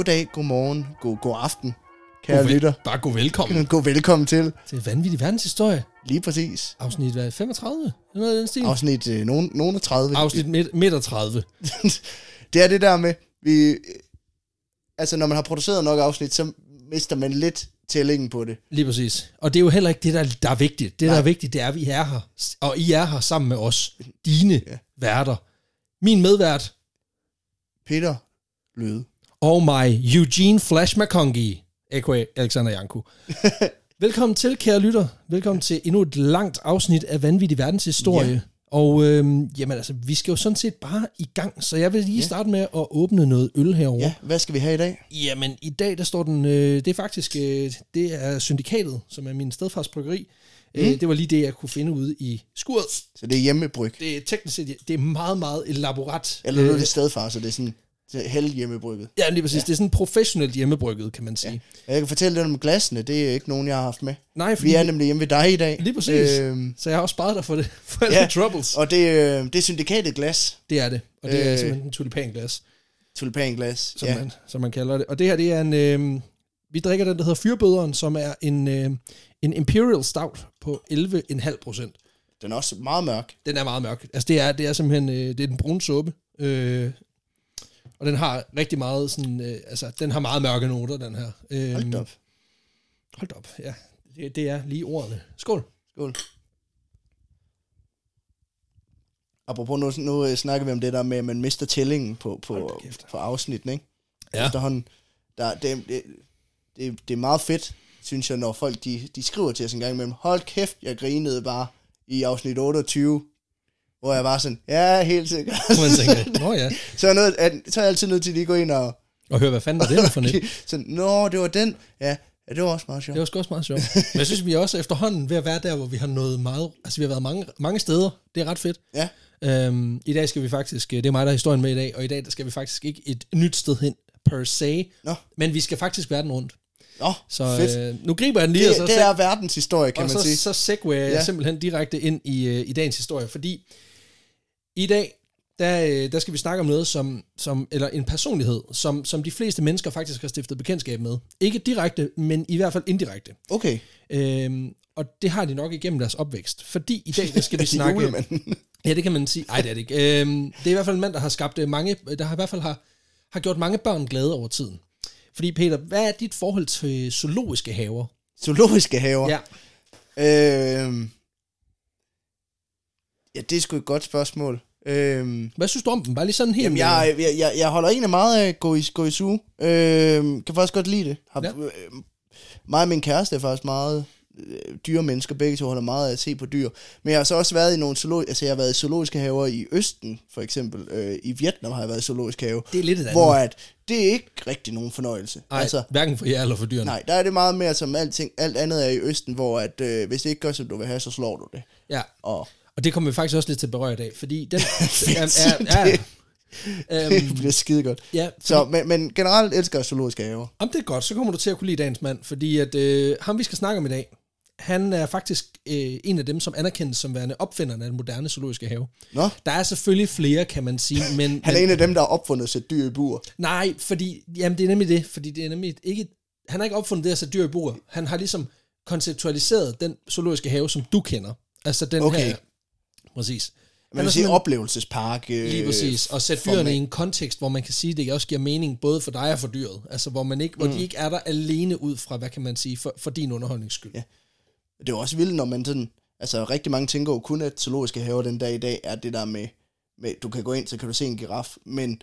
goddag, god morgen, god, god aften, kære God vel- lytter. Bare god velkommen God velkommen til. til Vanvittig Verdenshistorie. Lige præcis. Afsnit hvad, 35? Eller noget i den stil? Afsnit øh, nogen, nogen af 30. Afsnit midt, midt af 30. det er det der med, vi, altså når man har produceret nok afsnit, så mister man lidt tællingen på det. Lige præcis. Og det er jo heller ikke det, der, der er vigtigt. Det, der Nej. er vigtigt, det er, at vi er her. Og I er her sammen med os. Dine ja. værter. Min medvært Peter Løde. Og mig, Eugene Flash McCongie, a.k.a. Alexander Janku. Velkommen til, kære lytter. Velkommen til endnu et langt afsnit af Vanvittig Verdenshistorie. Ja. Og øhm, jamen altså, vi skal jo sådan set bare i gang, så jeg vil lige Ja. starte med at åbne noget øl herovre. Ja, hvad skal vi have i dag? Jamen, i dag der står den, øh, det er faktisk, øh, det er Syndikatet, som er min stedfars bryggeri. Mm. Øh, det var lige det, jeg kunne finde ude i skuret. Så det er hjemmebryg. Det er teknisk set, det er meget, meget elaborat. Eller nu er Øh, det stedfar, så det er sådan det er held hjemmebrygget. Ja, lige præcis. Ja. Det er sådan professionelt hjemmebrygget, kan man sige. Ja. Jeg kan fortælle lidt om glassene, det er ikke nogen, jeg har haft med. Nej, fordi, Vi er nemlig hjemme ved dig i dag. Lige præcis. Øhm, så jeg har også sparet dig for det. For alle Ja. ja. troubles. og det, øh, det er syndikatet glas. Det er det. Og det er Øh. simpelthen en tulipanglas, Tulipanglas. som, ja. man, som man kalder det. Og det her, det er en... Øh, vi drikker den, der hedder Fyrbøderen, som er en, øh, en Imperial Stout på 11,5 procent. Den er også meget mørk. Den er meget mørk. Altså, det er, det er simpelthen øh, det er den brune suppe. Øh, og den har rigtig meget sådan... Øh, altså, den har meget mørke noter, den her. Øh, Hold op. Hold op, ja. Det, det er lige ordene. Skål. Skål. Apropos nu, nu øh, snakker vi om det der med, at man mister tællingen på, på, på afsnitten, ikke? Ja. Efterhånden, der, det, det, det, det er meget fedt, synes jeg, når folk de, de skriver til os en gang imellem, hold kæft, jeg grinede bare i afsnit 28, hvor jeg var sådan, ja, helt sikkert. Så man tænker, nå ja. så, er jeg nødt, at, så er jeg altid nødt til lige at gå ind og, Og hør, hvad fanden var det for net? sådan, nå, det var den, ja, ja det var også meget sjovt. Det var også meget sjovt. Men jeg synes, vi er også efterhånden ved at være der, hvor vi har nået meget... Altså, vi har været mange, mange steder. Det er ret fedt. Ja, Øhm, I dag skal vi faktisk... Det er mig, der har historien med i dag. Og i dag der skal vi faktisk ikke et nyt sted hen per se. Nå. Men vi skal faktisk verden rundt. nå, Så fedt. øh, nu griber jeg den lige, det, og så, det er verdens historie, kan og man så, sige. så segwayer jeg Ja. simpelthen direkte ind i, øh, i dagens historie. Fordi i dag, der, øh, der skal vi snakke om noget, som, som eller en personlighed, som, som de fleste mennesker faktisk har stiftet bekendtskab med. Ikke direkte, men i hvert fald indirekte. Okay, Øhm, og det har de nok igennem deres opvækst. Fordi i dag, der skal vi snakke... Julemanden. Ja, det kan man sige. Nej, det er det ikke. Øhm, det er i hvert fald en mand, der har skabt øh, mange... Der har i hvert fald har, har gjort mange børn glade over tiden. Fordi Peter, hvad er dit forhold til zoologiske haver? Zoologiske haver. Ja. Øhm, ja, det er sgu et godt spørgsmål. Øhm, Hvad synes du om dem? Bare lige sådan helt... jamen, jeg, jeg, jeg, jeg holder egentlig meget af gå i, gå i zoo. Øhm, kan faktisk godt lide det. Har, Ja. øh, mig og min kæreste er faktisk meget øh, dyre mennesker. Begge to holder meget af at se på dyr. Men jeg har så også været i nogle zoolo- altså jeg har været i zoologiske haver i Østen, for eksempel. Øh, I Vietnam har jeg været i zoologisk have. Det er lidt et andet. Hvor at det er ikke rigtig nogen fornøjelse. Nej, altså, hverken for jer eller for dyrene. Nej, der er det meget mere som alting, alt andet er i Østen, hvor at, øh, hvis det ikke gør, som du vil have, så slår du det. Ja, Og og det kommer vi faktisk også lidt til at berøre i dag, fordi den... Er, er, er, det øhm, bliver skide godt. ja, Så, men, men generelt elsker jeg zoologiske haver. Om det er godt, så kommer du til at kunne lide dagens mand, fordi at øh, ham, vi skal snakke om i dag, han er faktisk øh, en af dem, som anerkendes som værende opfinderne af den moderne zoologiske have. Nå, Der er selvfølgelig flere, kan man sige, men... han er men en af dem, der har opfundet at sætte dyr i bur. Nej, fordi... Jamen, det er nemlig det, fordi det er nemlig ikke... Han har ikke opfundet det at sætte dyr i bur. Han har ligesom konceptualiseret den zoologiske have, som du kender. Altså den Okay. her... Præcis. Man er sige simpelthen- oplevelsespark. Øh, Lige præcis. Og sætte dyrene i en kontekst, hvor man kan sige, at det også giver mening både for dig og for dyret. Altså hvor, man ikke, hvor Mm. de ikke er der alene ud fra, hvad kan man sige, for, for din underholdnings skyld. Ja. Det er jo også vildt, når man sådan... Altså, rigtig mange tænker jo kun, at zoologiske haver den dag i dag er det der med, med... Du kan gå ind, så kan du se en giraf, men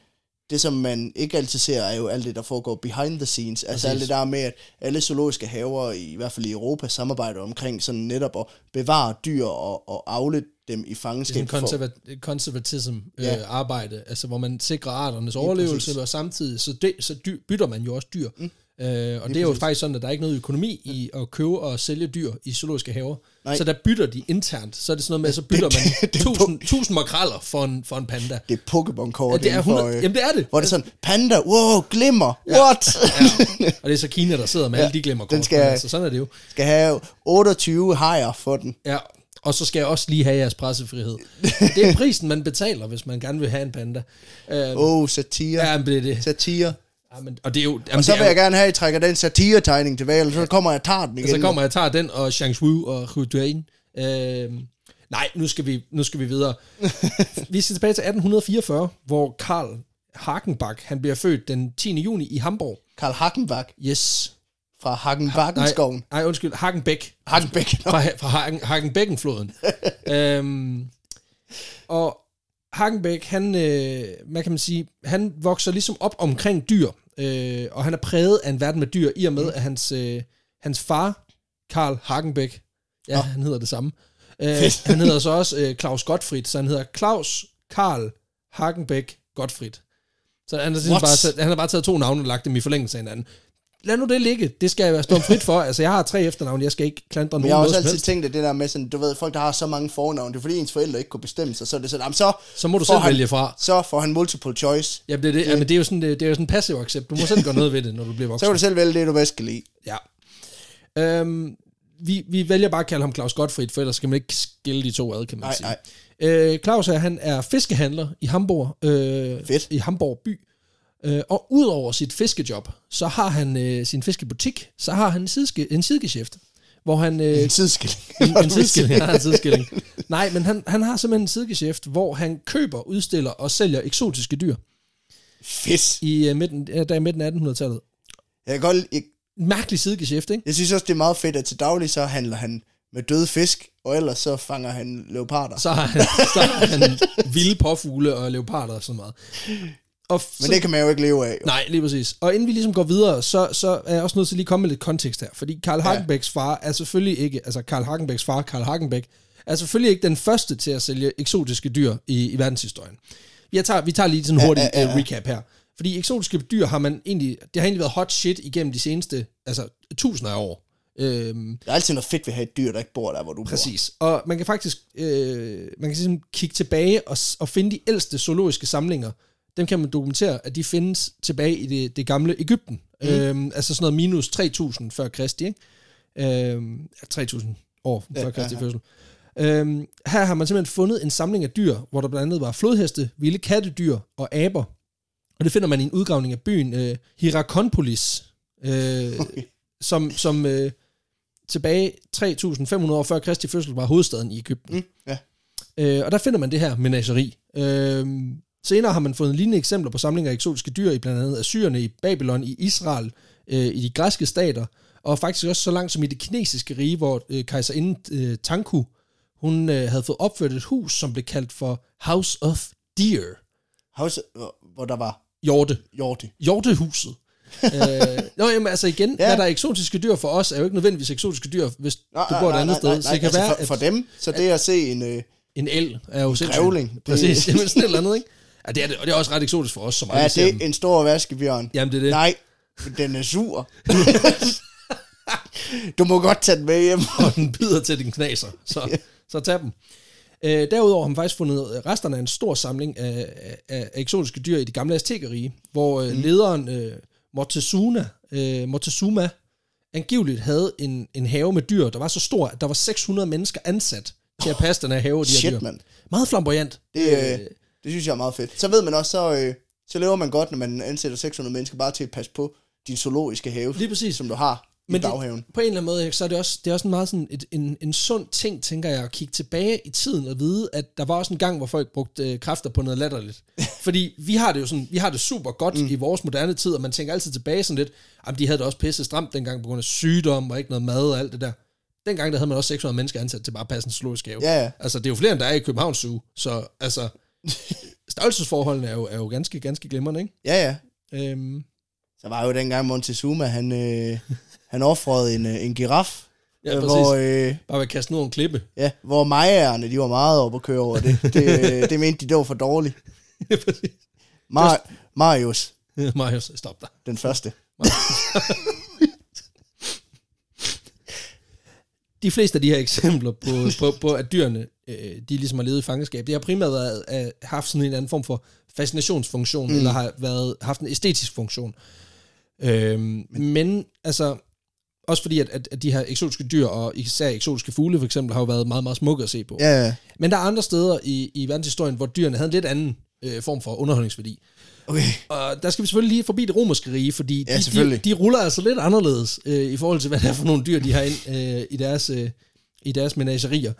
det, som man ikke altid ser, er jo alt det, der foregår behind the scenes. Altså Præcis. alt det der med, at alle zoologiske haver, i hvert fald i Europa, samarbejder omkring sådan netop at bevare dyr og, og afle dem i Det er fangenskab. sådan konserva- konservatism øh, Ja. arbejde, altså hvor man sikrer arternes Lige overlevelse, præcis. og samtidig så, det, så dy, bytter man jo også dyr. Mm. Øh, og det er jo faktisk sådan, at der er ikke noget økonomi i at købe og sælge dyr i zoologiske haver. Nej. Så der bytter de internt. Så er det sådan noget med, at så bytter det- man det er tusind, tusind makraller for en, for en panda. Det er Pokémon-kort. Ja, det er inden for, 100, øh, jamen det er det. Hvor det er sådan, panda, wow, glimmer, what? ja. Og det er så Kina, der sidder med Ja, alle de glemmer den skal- Altså, sådan er det jo. Skal have 28 hajer for den. Ja, og så skal jeg også lige have jeres pressefrihed. Det er prisen, man betaler, hvis man gerne vil have en panda. Åh, oh, satire. ja, men det er det. Satire. Ja, men, og det er jo... Jamen, Og så vil jo- jeg gerne have, at I trækker den satire-tegning tilbage, eller så kommer jeg og tager den igen. Så kommer jeg og tager den, og Chang Wu og Hu Duan. Øh, nej, nu skal, vi, nu skal vi videre. vi skal tilbage til 1844, hvor Karl Hagenbach, han bliver født den 10. juni i Hamburg. Karl Hagenbach Yes. fra Nej, Hagenbackenskoven. nej, undskyld, Hagenbeck. Hagenbæk. Fra, fra Hagen, Hagenbækkenfloden. øhm, og Hagenbæk, han, øh, hvad kan man sige, han vokser ligesom op omkring dyr, øh, og han er præget af en verden med dyr, i og med, Mm. at hans, øh, hans far, Karl Hagenbæk, ja, Nå. han hedder det samme, øh, han hedder så også øh, Claus Gottfried, så han hedder Claus Karl Hagenbæk Gottfried. Så han har, bare, han har bare taget to navne og lagt dem i forlængelse af hinanden. Lad nu det ligge. Det skal jeg være stå frit for. Altså, jeg har tre efternavne. Jeg skal ikke klandre Men nogen jeg har også altid helst. tænkt, det der med sådan, du ved, folk, der har så mange fornavne, det er fordi ens forældre ikke kunne bestemme sig, så er det sådan, jamen, så, Så må du selv han- vælge fra. så får han multiple choice. Ja, det, er det, ja, men det er jo sådan, det, det er jo sådan passiv accept. Du må selv gøre noget ved det, når du bliver Så voksen. kan du selv vælge det, du bedst kan lide. Ja. Øhm, vi, vi vælger bare at kalde ham Claus Gottfried, for ellers skal man ikke skille de to ad, kan man Nej, sige. nej. Øh, Claus her, han er fiskehandler i Hamburg, øh, Fedt. i Hamburg by. Øh, og udover sit fiskejob, så har han øh, sin fiskebutik, så har han en, sideske, en sidegeschæft, hvor han... Øh, En tidskilling. en, en sideskilling, ja, en sideskilling. Nej, men han, han har simpelthen en sidegeschæft, hvor han køber, udstiller og sælger eksotiske dyr Fedt. i, uh, midten, uh, der i midten af 1800-tallet. Jeg, kan godt, jeg, Mærkelig sidegeschæft, ikke? jeg synes også, det er meget fedt, at til daglig så handler han med døde fisk, og ellers så fanger han leoparder. Så har han, så har han vilde påfugle og leoparder og sådan noget. Og f- Men det kan man jo ikke leve af. Jo. Nej, lige præcis. Og inden vi ligesom går videre, så, så er jeg også nødt til lige at komme med lidt kontekst her. Fordi Karl Ja. Hagenbæks far er selvfølgelig ikke, altså Karl Hagenbæks far, Karl Hagenbæk, er selvfølgelig ikke den første til at sælge eksotiske dyr i, i verdenshistorien. Jeg tager, vi tager lige sådan en hurtig ja, ja, ja. uh, recap her. Fordi eksotiske dyr har man egentlig, det har egentlig været hot shit igennem de seneste, altså tusinder af år. Øhm, Der er altid noget fedt ved at have et dyr, der ikke bor der, hvor du bor. Præcis. Og man kan faktisk øh, man kan ligesom kigge tilbage og, og finde de ældste zoologiske samlinger. Dem kan man dokumentere, at de findes tilbage i det, det gamle Ægypten. Mm. Øhm, altså sådan noget minus 3000 før Kristi, ikke? Øhm, ja, 3000 år før Ja, Kristi ja, fødsel. Øhm, her har man simpelthen fundet en samling af dyr, hvor der blandt andet var flodheste, vilde kattedyr og aber. Og det finder man i en udgravning af byen øh, Hierakonpolis, øh, Okay. som, som øh, tilbage 3.500 år før Kristi fødsel var hovedstaden i Ægypten. Mm, ja. Øh, og der finder man det her menageri. Øh, senere har man fundet lignende eksempler på samlinger af eksotiske dyr i blandt andet Assyrerne, i Babylon, i Israel, øh, i de græske stater, og faktisk også så langt som i det kinesiske rige, hvor øh, kejserinde øh, Tanku, hun øh, havde fået opført et hus, som blev kaldt for House of Deer. House, hvor, der var Hjorte. hjorte. Hjortehuset. øh, nå, jamen, altså igen, ja. Hvad der er eksotiske dyr for os, er jo ikke nødvendigvis eksotiske dyr, hvis du bor et andet sted. så det kan altså være, for, at for dem, så det at se en... Øh, en el er jo sindssygt. grævling, det- Præcis, jamen sådan et eller andet, ikke? Ja, det er det, og det er også ret eksotisk for os, som ja, det dem. er en stor vaskebjørn. Jamen, det er det. Nej, den er sur. du må godt tage den med hjem. og den bider til din knaser, så, så tag dem. Øh, derudover har man faktisk fundet resterne af en stor samling af, af, af eksotiske dyr i det gamle Aztekerrige, hvor øh, lederen øh, Moctezuma, øh, Moctezuma angiveligt havde en, en have med dyr, der var så stor, at der var 600 mennesker ansat til at passe den her have af de her Shit, dyr. mand. Meget flamboyant. Det, øh, det synes jeg er meget fedt. Så ved man også, så, øh, så lever man godt, når man ansætter 600 mennesker bare til at passe på din zoologiske have, Lige præcis. som du har i Men det- baghaven. på en eller anden måde, så er det også, det er også en meget sådan et, en, en sund ting, tænker jeg, at kigge tilbage i tiden og vide, at der var også en gang, hvor folk brugte øh, kræfter på noget latterligt. Fordi vi har det jo sådan, vi har det super godt mm. i vores moderne tid, og man tænker altid tilbage sådan lidt, jamen de havde det også pisse stramt dengang på grund af sygdom og ikke noget mad og alt det der. Dengang der havde man også 600 mennesker ansat til bare at passe en zoologisk have. Ja, ja. Altså det er jo flere, end der er i Københavns Zoo, så altså størrelsesforholdene er jo, er jo ganske, ganske glimrende, ikke? Ja, ja. Øhm, Så var jo dengang Montezuma, han, øh, han offrede en, øh, en giraf, ja, øh, præcis. hvor, øh, Bare ved at kaste ned en klippe. ja, hvor majerne, de var meget oppe at køre over det. Det, øh, det mente de, det var for dårligt. Ja, præcis. Mar- Marius, Marius, stop dig. den første. de fleste af de her eksempler på, på, på at dyrene, øh, de ligesom har levet i fangenskab, det har primært været, øh, haft sådan en anden form for fascinationsfunktion, mm. eller har været, haft en æstetisk funktion. Øhm, men, men altså, også fordi, at, at, at de her eksotiske dyr, og især eksotiske fugle for eksempel, har jo været meget, meget smukke at se på. Ja, ja. Men der er andre steder i, i verdenshistorien, hvor dyrene havde en lidt anden øh, form for underholdningsværdi. Okay. Og der skal vi selvfølgelig lige forbi det romerske rige, fordi Ja, de, de, de ruller altså lidt anderledes øh, i forhold til, hvad det er for nogle dyr, de har ind øh, i deres, øh, i deres menagerier.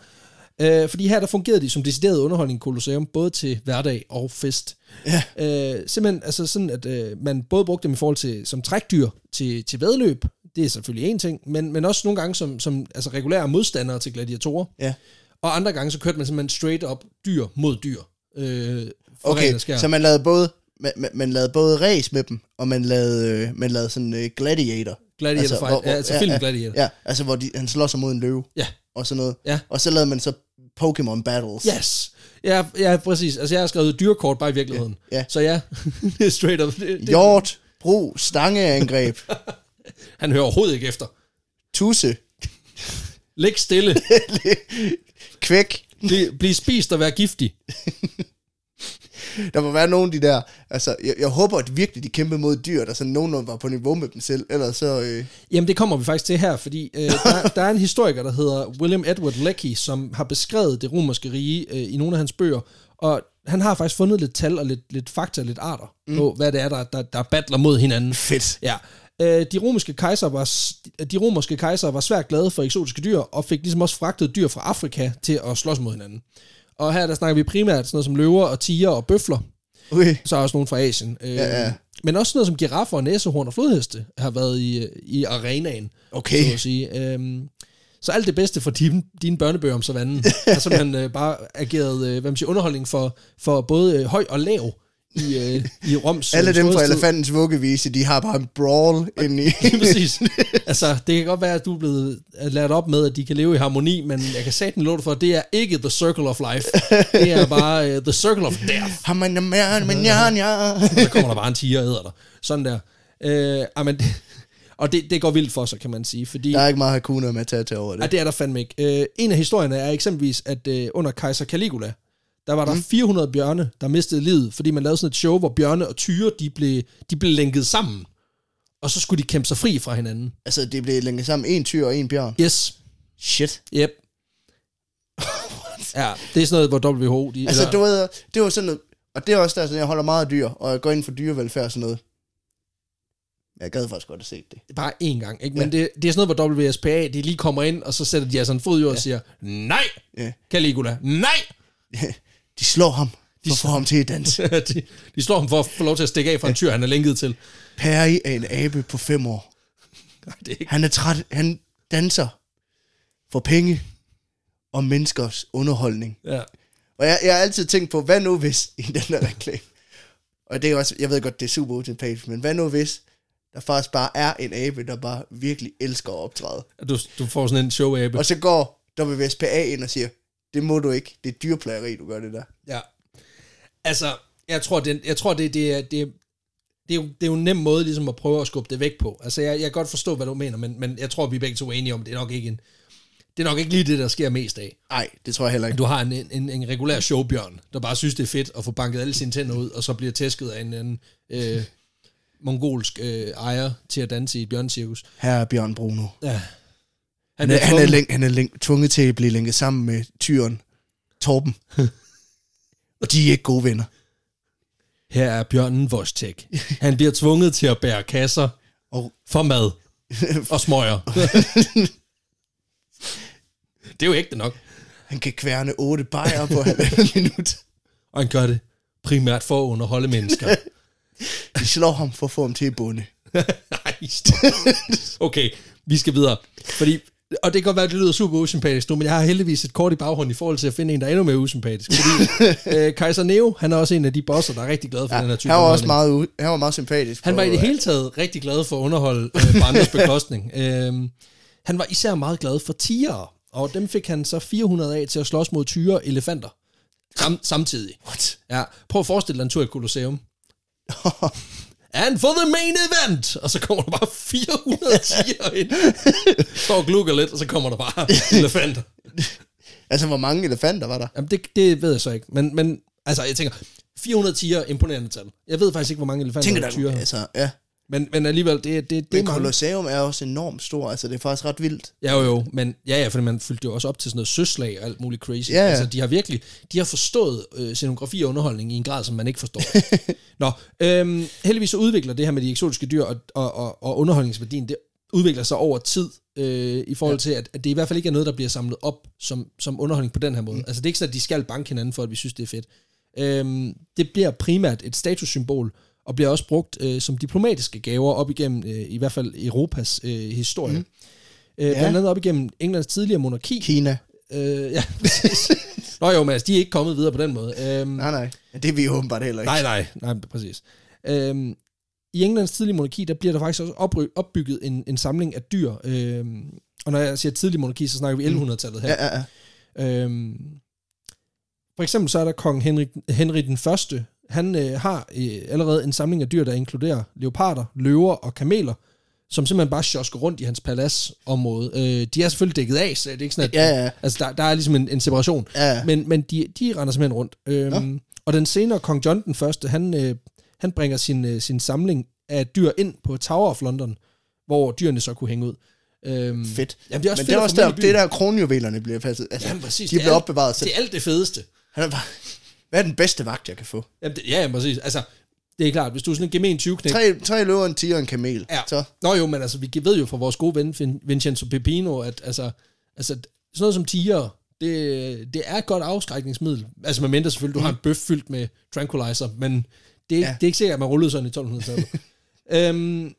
Øh, fordi her der fungerede de som decideret underholdning i Colosseum, både til hverdag og fest. Ja. Øh, simpelthen altså sådan, at øh, man både brugte dem i forhold til som trækdyr til, til vedløb, det er selvfølgelig en ting, men, men også nogle gange som, som altså regulære modstandere til gladiatorer. Ja. Og andre gange så kørte man simpelthen straight up dyr mod dyr. Øh, Okay, så man lavede både man, man, man lavede både race med dem, og man lavede, øh, man lavede sådan øh, gladiator. Gladiator Altså, fight. hvor- hvor- ja, altså ja, film ja. Gladiator. Ja, altså hvor de, han slår sig mod en løve Ja. og sådan noget. Ja. Og så lavede man så Pokémon Battles. Yes. Ja, ja, præcis. Altså, jeg har skrevet dyrkort bare i virkeligheden. Ja. Så ja, det er straight up. Det, det, Hjort, brug, stangeangreb, han hører overhovedet ikke efter. tusse, Læg stille. kvæk. Bliv, bliv spist og vær giftig. Der må være nogle af de der, altså jeg, jeg håber at virkelig de kæmper mod dyr, der sådan nogenlunde var på niveau med dem selv, ellers så, øh, Jamen, det kommer vi faktisk til her, fordi øh, der, der er en historiker, der hedder William Edward Lecky, som har beskrevet det romerske rige øh, i nogle af hans bøger, og han har faktisk fundet lidt tal og lidt, lidt fakta, lidt arter mm. på, hvad det er, der, der, der battler mod hinanden. fedt. Ja. Øh, de romerske kejser var de romerske kejser var svært glade for eksotiske dyr og fik ligesom også fragtet dyr fra Afrika til at slås mod hinanden. Og her der snakker vi primært sådan noget som løver og tiger og bøfler. Okay. Så er også nogle fra Asien. Øh, Ja, ja. Men også sådan noget som giraffer og næsehorn og flodheste har været i, øh, i arenaen, Okay. så at sige. Øhm, så alt det bedste for dine, dine børnebøger om savannen har simpelthen øh, bare ageret øh, hvad man siger, underholdning for, for både øh, høj og lav i, øh, i Roms Alle øh, dem fra elefantens vuggevise, de har bare en brawl ind i... Præcis. Altså, det kan godt være, at du er blevet lært op med, at de kan leve i harmoni, men jeg kan satan love for, at det er ikke the circle of life. Det er bare uh, the circle of death. Så kommer der bare en tiger og æder dig. Sådan der. Øh, amen, og det, det går vildt for sig, kan man sige, fordi... Der er ikke meget Hakuna Matata over det. Ja, det er der fandme ikke. Øh, en af historierne er eksempelvis, at øh, under kejser Caligula, der var der mm. 400 bjørne, der mistede livet, fordi man lavede sådan et show, hvor bjørne og tyre, de blev, de blev lænket sammen. Og så skulle de kæmpe sig fri fra hinanden. Altså, det blev længet sammen en tyr og en bjørn. Yes. Shit. Yep. ja, det er sådan noget, hvor WHO... De, Altså, eller, du ved, det var sådan noget... Og det er også der, sådan, jeg holder meget af dyr, og jeg går ind for dyrevelfærd og sådan noget. Jeg gad faktisk godt at se det. Bare én gang, ikke? Men det, det er sådan noget, hvor WSPA, de lige kommer ind, og så sætter de altså en fod i og siger, nej, Ja. Caligula, nej! De slår ham for at få ham til at danse. de, de slår ham for at få lov til at stikke af fra en tyr, han er lænket til. Perry er en abe på fem år. Nej, det er ikke... Han er træt. Han danser for penge og menneskers underholdning. Ja. Og jeg, jeg har altid tænkt på, hvad nu hvis i den der reklame, og det er også, jeg ved godt, det er super utilpageligt, men hvad nu hvis der faktisk bare er en abe, der bare virkelig elsker at optræde. Du, du får sådan en show-abe. Og så går WSPA ind og siger, det må du ikke, det er dyrplageri, du gør det der. Ja. Altså, jeg tror, det, jeg tror det, det, er, det, er- det, er jo, det er jo en nem måde ligesom at prøve at skubbe det væk på. Altså, jeg, jeg kan godt forstå, hvad du mener, men, men jeg tror, vi er begge to er enige om, det er nok ikke en, det er nok ikke lige det, der sker mest af. Nej, det tror jeg heller ikke. Du har en, en, en regulær showbjørn, der bare synes, det er fedt at få banket alle sine tænder ud, og så bliver tæsket af en, en øh, mongolsk øh, ejer til at danse i et bjørncirkus. Her er Bjørn Bruno. Ja. Han er, han er, læng, han er læng, tvunget til at blive lænket sammen med tyren Torben. og de er ikke gode venner. Her er bjørnen Vostek. Han bliver tvunget til at bære kasser Og for mad og smøger. det er jo ægte nok. han kan kværne otte bajer på halvandet minut. Og han gør det primært for at underholde mennesker. De slår ham for at få ham til at bunde. Nej. Okay, vi skal videre. Fordi, og det kan godt være, at det lyder super usympatisk nu, men jeg har heldigvis et kort i baghånden i forhold til at finde en, der er endnu mere usympatisk. Fordi øh, Kaiser Neo, han er også en af de bosser, der er rigtig glad for ja, den her type Han var også meget, han var meget sympatisk. Han var i det hele taget rigtig glad for at underholde øh, på andres bekostning. Øhm, han var især meget glad for tigere, og dem fik han så 400 af til at slås mod tyre og elefanter. Sam, samtidig. What? Ja, prøv at forestille dig en tur i Colosseum. And for the main event! Og så kommer der bare 400 tiger ind. Står og glukker lidt, og så kommer der bare elefanter. altså, hvor mange elefanter var der? Jamen, det, det ved jeg så ikke. Men, men altså, jeg tænker, 400 tiger, imponerende tal. Jeg ved faktisk ikke, hvor mange elefanter Tænker der der, tyre. altså, ja. Men, men alligevel, det, det, det Men er mange. Colosseum er også enormt stor, altså det er faktisk ret vildt. Ja, jo, jo, men ja, ja, fordi man fyldte jo også op til sådan noget søslag og alt muligt crazy. Ja, ja. Altså, de har virkelig, de har forstået øh, scenografi og underholdning i en grad, som man ikke forstår. Nå, øhm, heldigvis så udvikler det her med de eksotiske dyr og, og, og, og underholdningsværdien, det udvikler sig over tid, øh, i forhold ja. til, at, at det i hvert fald ikke er noget, der bliver samlet op som, som underholdning på den her måde. Mm. Altså, det er ikke sådan, at de skal banke hinanden for, at vi synes, det er fedt. Øhm, det bliver primært et statussymbol, og bliver også brugt øh, som diplomatiske gaver op igennem, øh, i hvert fald Europas øh, historie. Mm. Øh, Ja. Blandt andet op igennem Englands tidligere monarki. Kina. Øh, ja, præcis. Nå jo, men altså, de er ikke kommet videre på den måde. Øhm, Nej, nej. Det er vi åbenbart heller ikke. nej, nej, nej, præcis. Øhm, I Englands tidlige monarki, der bliver der faktisk også opry- opbygget en, en samling af dyr. Øhm, og når jeg siger tidlig monarki, så snakker vi 1100-tallet her. Ja, ja, ja. Øhm, for eksempel så er der kong Henry, Henry den Første. Han øh, har øh, allerede en samling af dyr, der inkluderer leoparder, løver og kameler, som simpelthen bare sjosker rundt i hans paladsområde. Øh, de er selvfølgelig dækket af, så det er ikke sådan, at... Ja, ja. Altså, der, der er ligesom en, en separation. Ja. Men, men de, de render simpelthen rundt. Øhm, og den senere kong John den Første, han, øh, han bringer sin, øh, sin samling af dyr ind på Tower of London, hvor dyrene så kunne hænge ud. Øhm, Fedt. Jamen, det er også Men fedt det er også der, det er der kronjuvelerne bliver passet. Altså, Jamen, præcis. de Det er bliver alt- opbevaret. Så Det er alt det fedeste. han er bare, hvad er den bedste vagt, jeg kan få? Jamen, det, ja, præcis. Altså, det er klart, hvis du er sådan en gemen 20 knæk Tre, tre løver, en tiger og en kamel. Ja. Så, Nå jo, men altså, vi ved jo fra vores gode ven Vin- Vincenzo Pepino, at altså, altså sådan noget som tiger, det, det er et godt afskrækningsmiddel. Altså med mindre selvfølgelig, du har en bøf fyldt med tranquilizer, men det er, ja. Det er ikke sikkert, at man rullede sådan i 1200-tallet. øhm,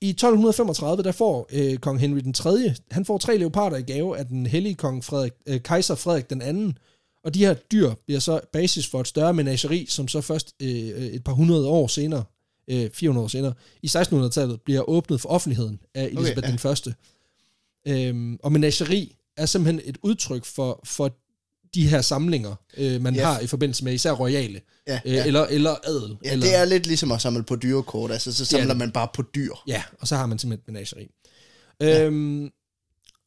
I 1235, der får øh, kong Henry den 3., han får tre leoparder i gave af den hellige kong Frederik, øh, kejser Frederik den anden, og de her dyr bliver så basis for et større menageri, som så først øh, et par hundrede år senere, øh, 400 år senere, i 1600-tallet bliver åbnet for offentligheden af Elisabeth okay, ja. ja. den første. Øhm, og menageri er simpelthen et udtryk for, for de her samlinger, øh, man Ja. ja. har i forbindelse med især royale, ja, øh, ja. eller, eller adel. ja, eller, det er lidt ligesom at samle på dyrekort. Altså, så samler det. man bare på dyr. Ja, og så har man simpelthen et menageri. Ja. Øhm,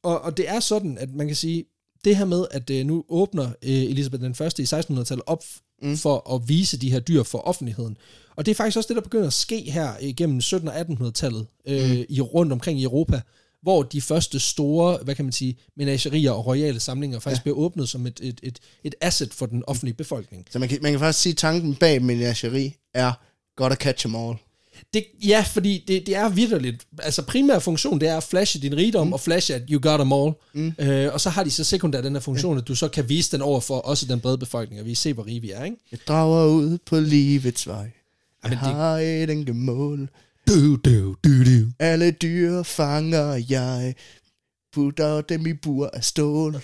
og, og det er sådan, at man kan sige, det her med, at øh, nu åbner øh, Elisabeth den første i 1600-tallet op mm. for at vise de her dyr for offentligheden. Og det er faktisk også det, der begynder at ske her igennem 1700- og 1800-tallet øh, mm. i, rundt omkring i Europa, hvor de første store, hvad kan man sige, menagerier og royale samlinger faktisk ja. bliver åbnet som et, et, et, et asset for den offentlige befolkning. Så man kan, man kan faktisk sige, at tanken bag menageri er godt at catch them all. Det, ja, fordi det, det er vidderligt. Altså primær funktion, det er at flashe din rigdom, mm. og flashe, at you got them all. Mm. Øh, og så har de så sekundær den her funktion, at du så kan vise den over for også den brede befolkning, og vi ser, hvor rige vi er, ikke? Jeg drager ud på livets vej. Jeg det- har et enkelt mål. Du, du, du, du. Alle dyr fanger jeg. Putter dem i bur af stål.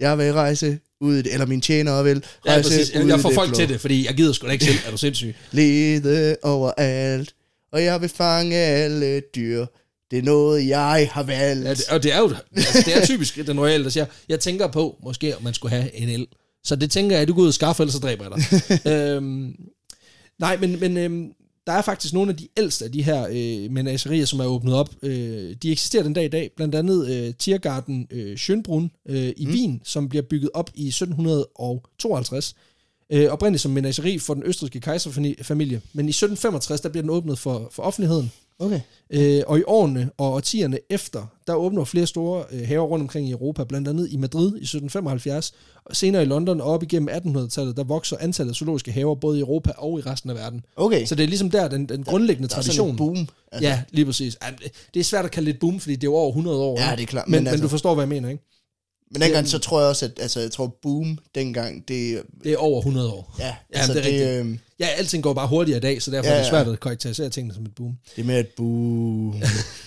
Jeg vil rejse ud i det, eller min tjener vil ja, rejse præcis. ud Jeg, får folk blå. til det, fordi jeg gider sgu da ikke selv. Er du sindssyg? Lede overalt, og jeg vil fange alle dyr. Det er noget, jeg har valgt. Ja, det, og det er jo altså, det er typisk den royale, der siger, jeg tænker på, måske om man skulle have en el. Så det tænker jeg, at du går ud og skaffer, ellers så dræber jeg dig. øhm, nej, men, men øhm, der er faktisk nogle af de ældste af de her øh, menagerier, som er åbnet op. Øh, de eksisterer den dag i dag. Blandt andet øh, Tiergarten øh, Schönbrunn øh, i mm. Wien, som bliver bygget op i 1752. Øh, oprindeligt som menageri for den østrigske kejserfamilie. Men i 1765, der bliver den åbnet for, for offentligheden. Okay. Øh, og i årene og årtierne efter, der åbner flere store øh, haver rundt omkring i Europa, blandt andet i Madrid i 1775, og senere i London og op igennem 1800-tallet, der vokser antallet af zoologiske haver både i Europa og i resten af verden. Okay. Så det er ligesom der, den, den grundlæggende der er tradition. sådan en boom. Altså, Ja, lige præcis. Det er svært at kalde det et boom, fordi det er jo over 100 år. Ja, det er klart, Men, men altså- men du forstår, hvad jeg mener, ikke? Men dengang, så tror jeg også, at altså, jeg tror boom dengang, det, Det er over 100 år. ja, Ja, altså, det er det, rigtigt. øh, Ja, alting går bare hurtigere i dag, så derfor Ja, ja, er det svært at karakterisere tingene som et boom. det er med et boom.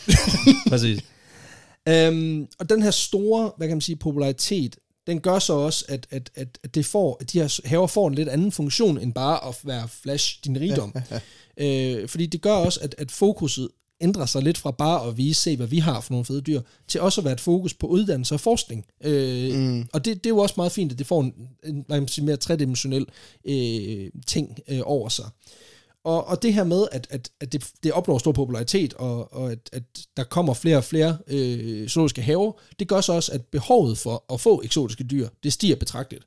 Præcis. Øhm, og den her store, hvad kan man sige, popularitet, den gør så også, at, at, at, at det får, at de her haver får en lidt anden funktion, end bare at være flash din rigdom. øh, fordi det gør også, at, at fokuset ændrer sig lidt fra bare at vise, se hvad vi har for nogle fede dyr, til også at være et fokus på uddannelse og forskning. Øh, mm. Og det, det er jo også meget fint, at det får en, en man sige, mere tredimensionel øh, ting øh, over sig. Og, og det her med, at, at, at det, det opnår stor popularitet, og, og at, at der kommer flere og flere øh, zoologiske haver, det gør så også, at behovet for at få eksotiske dyr, det stiger betragteligt.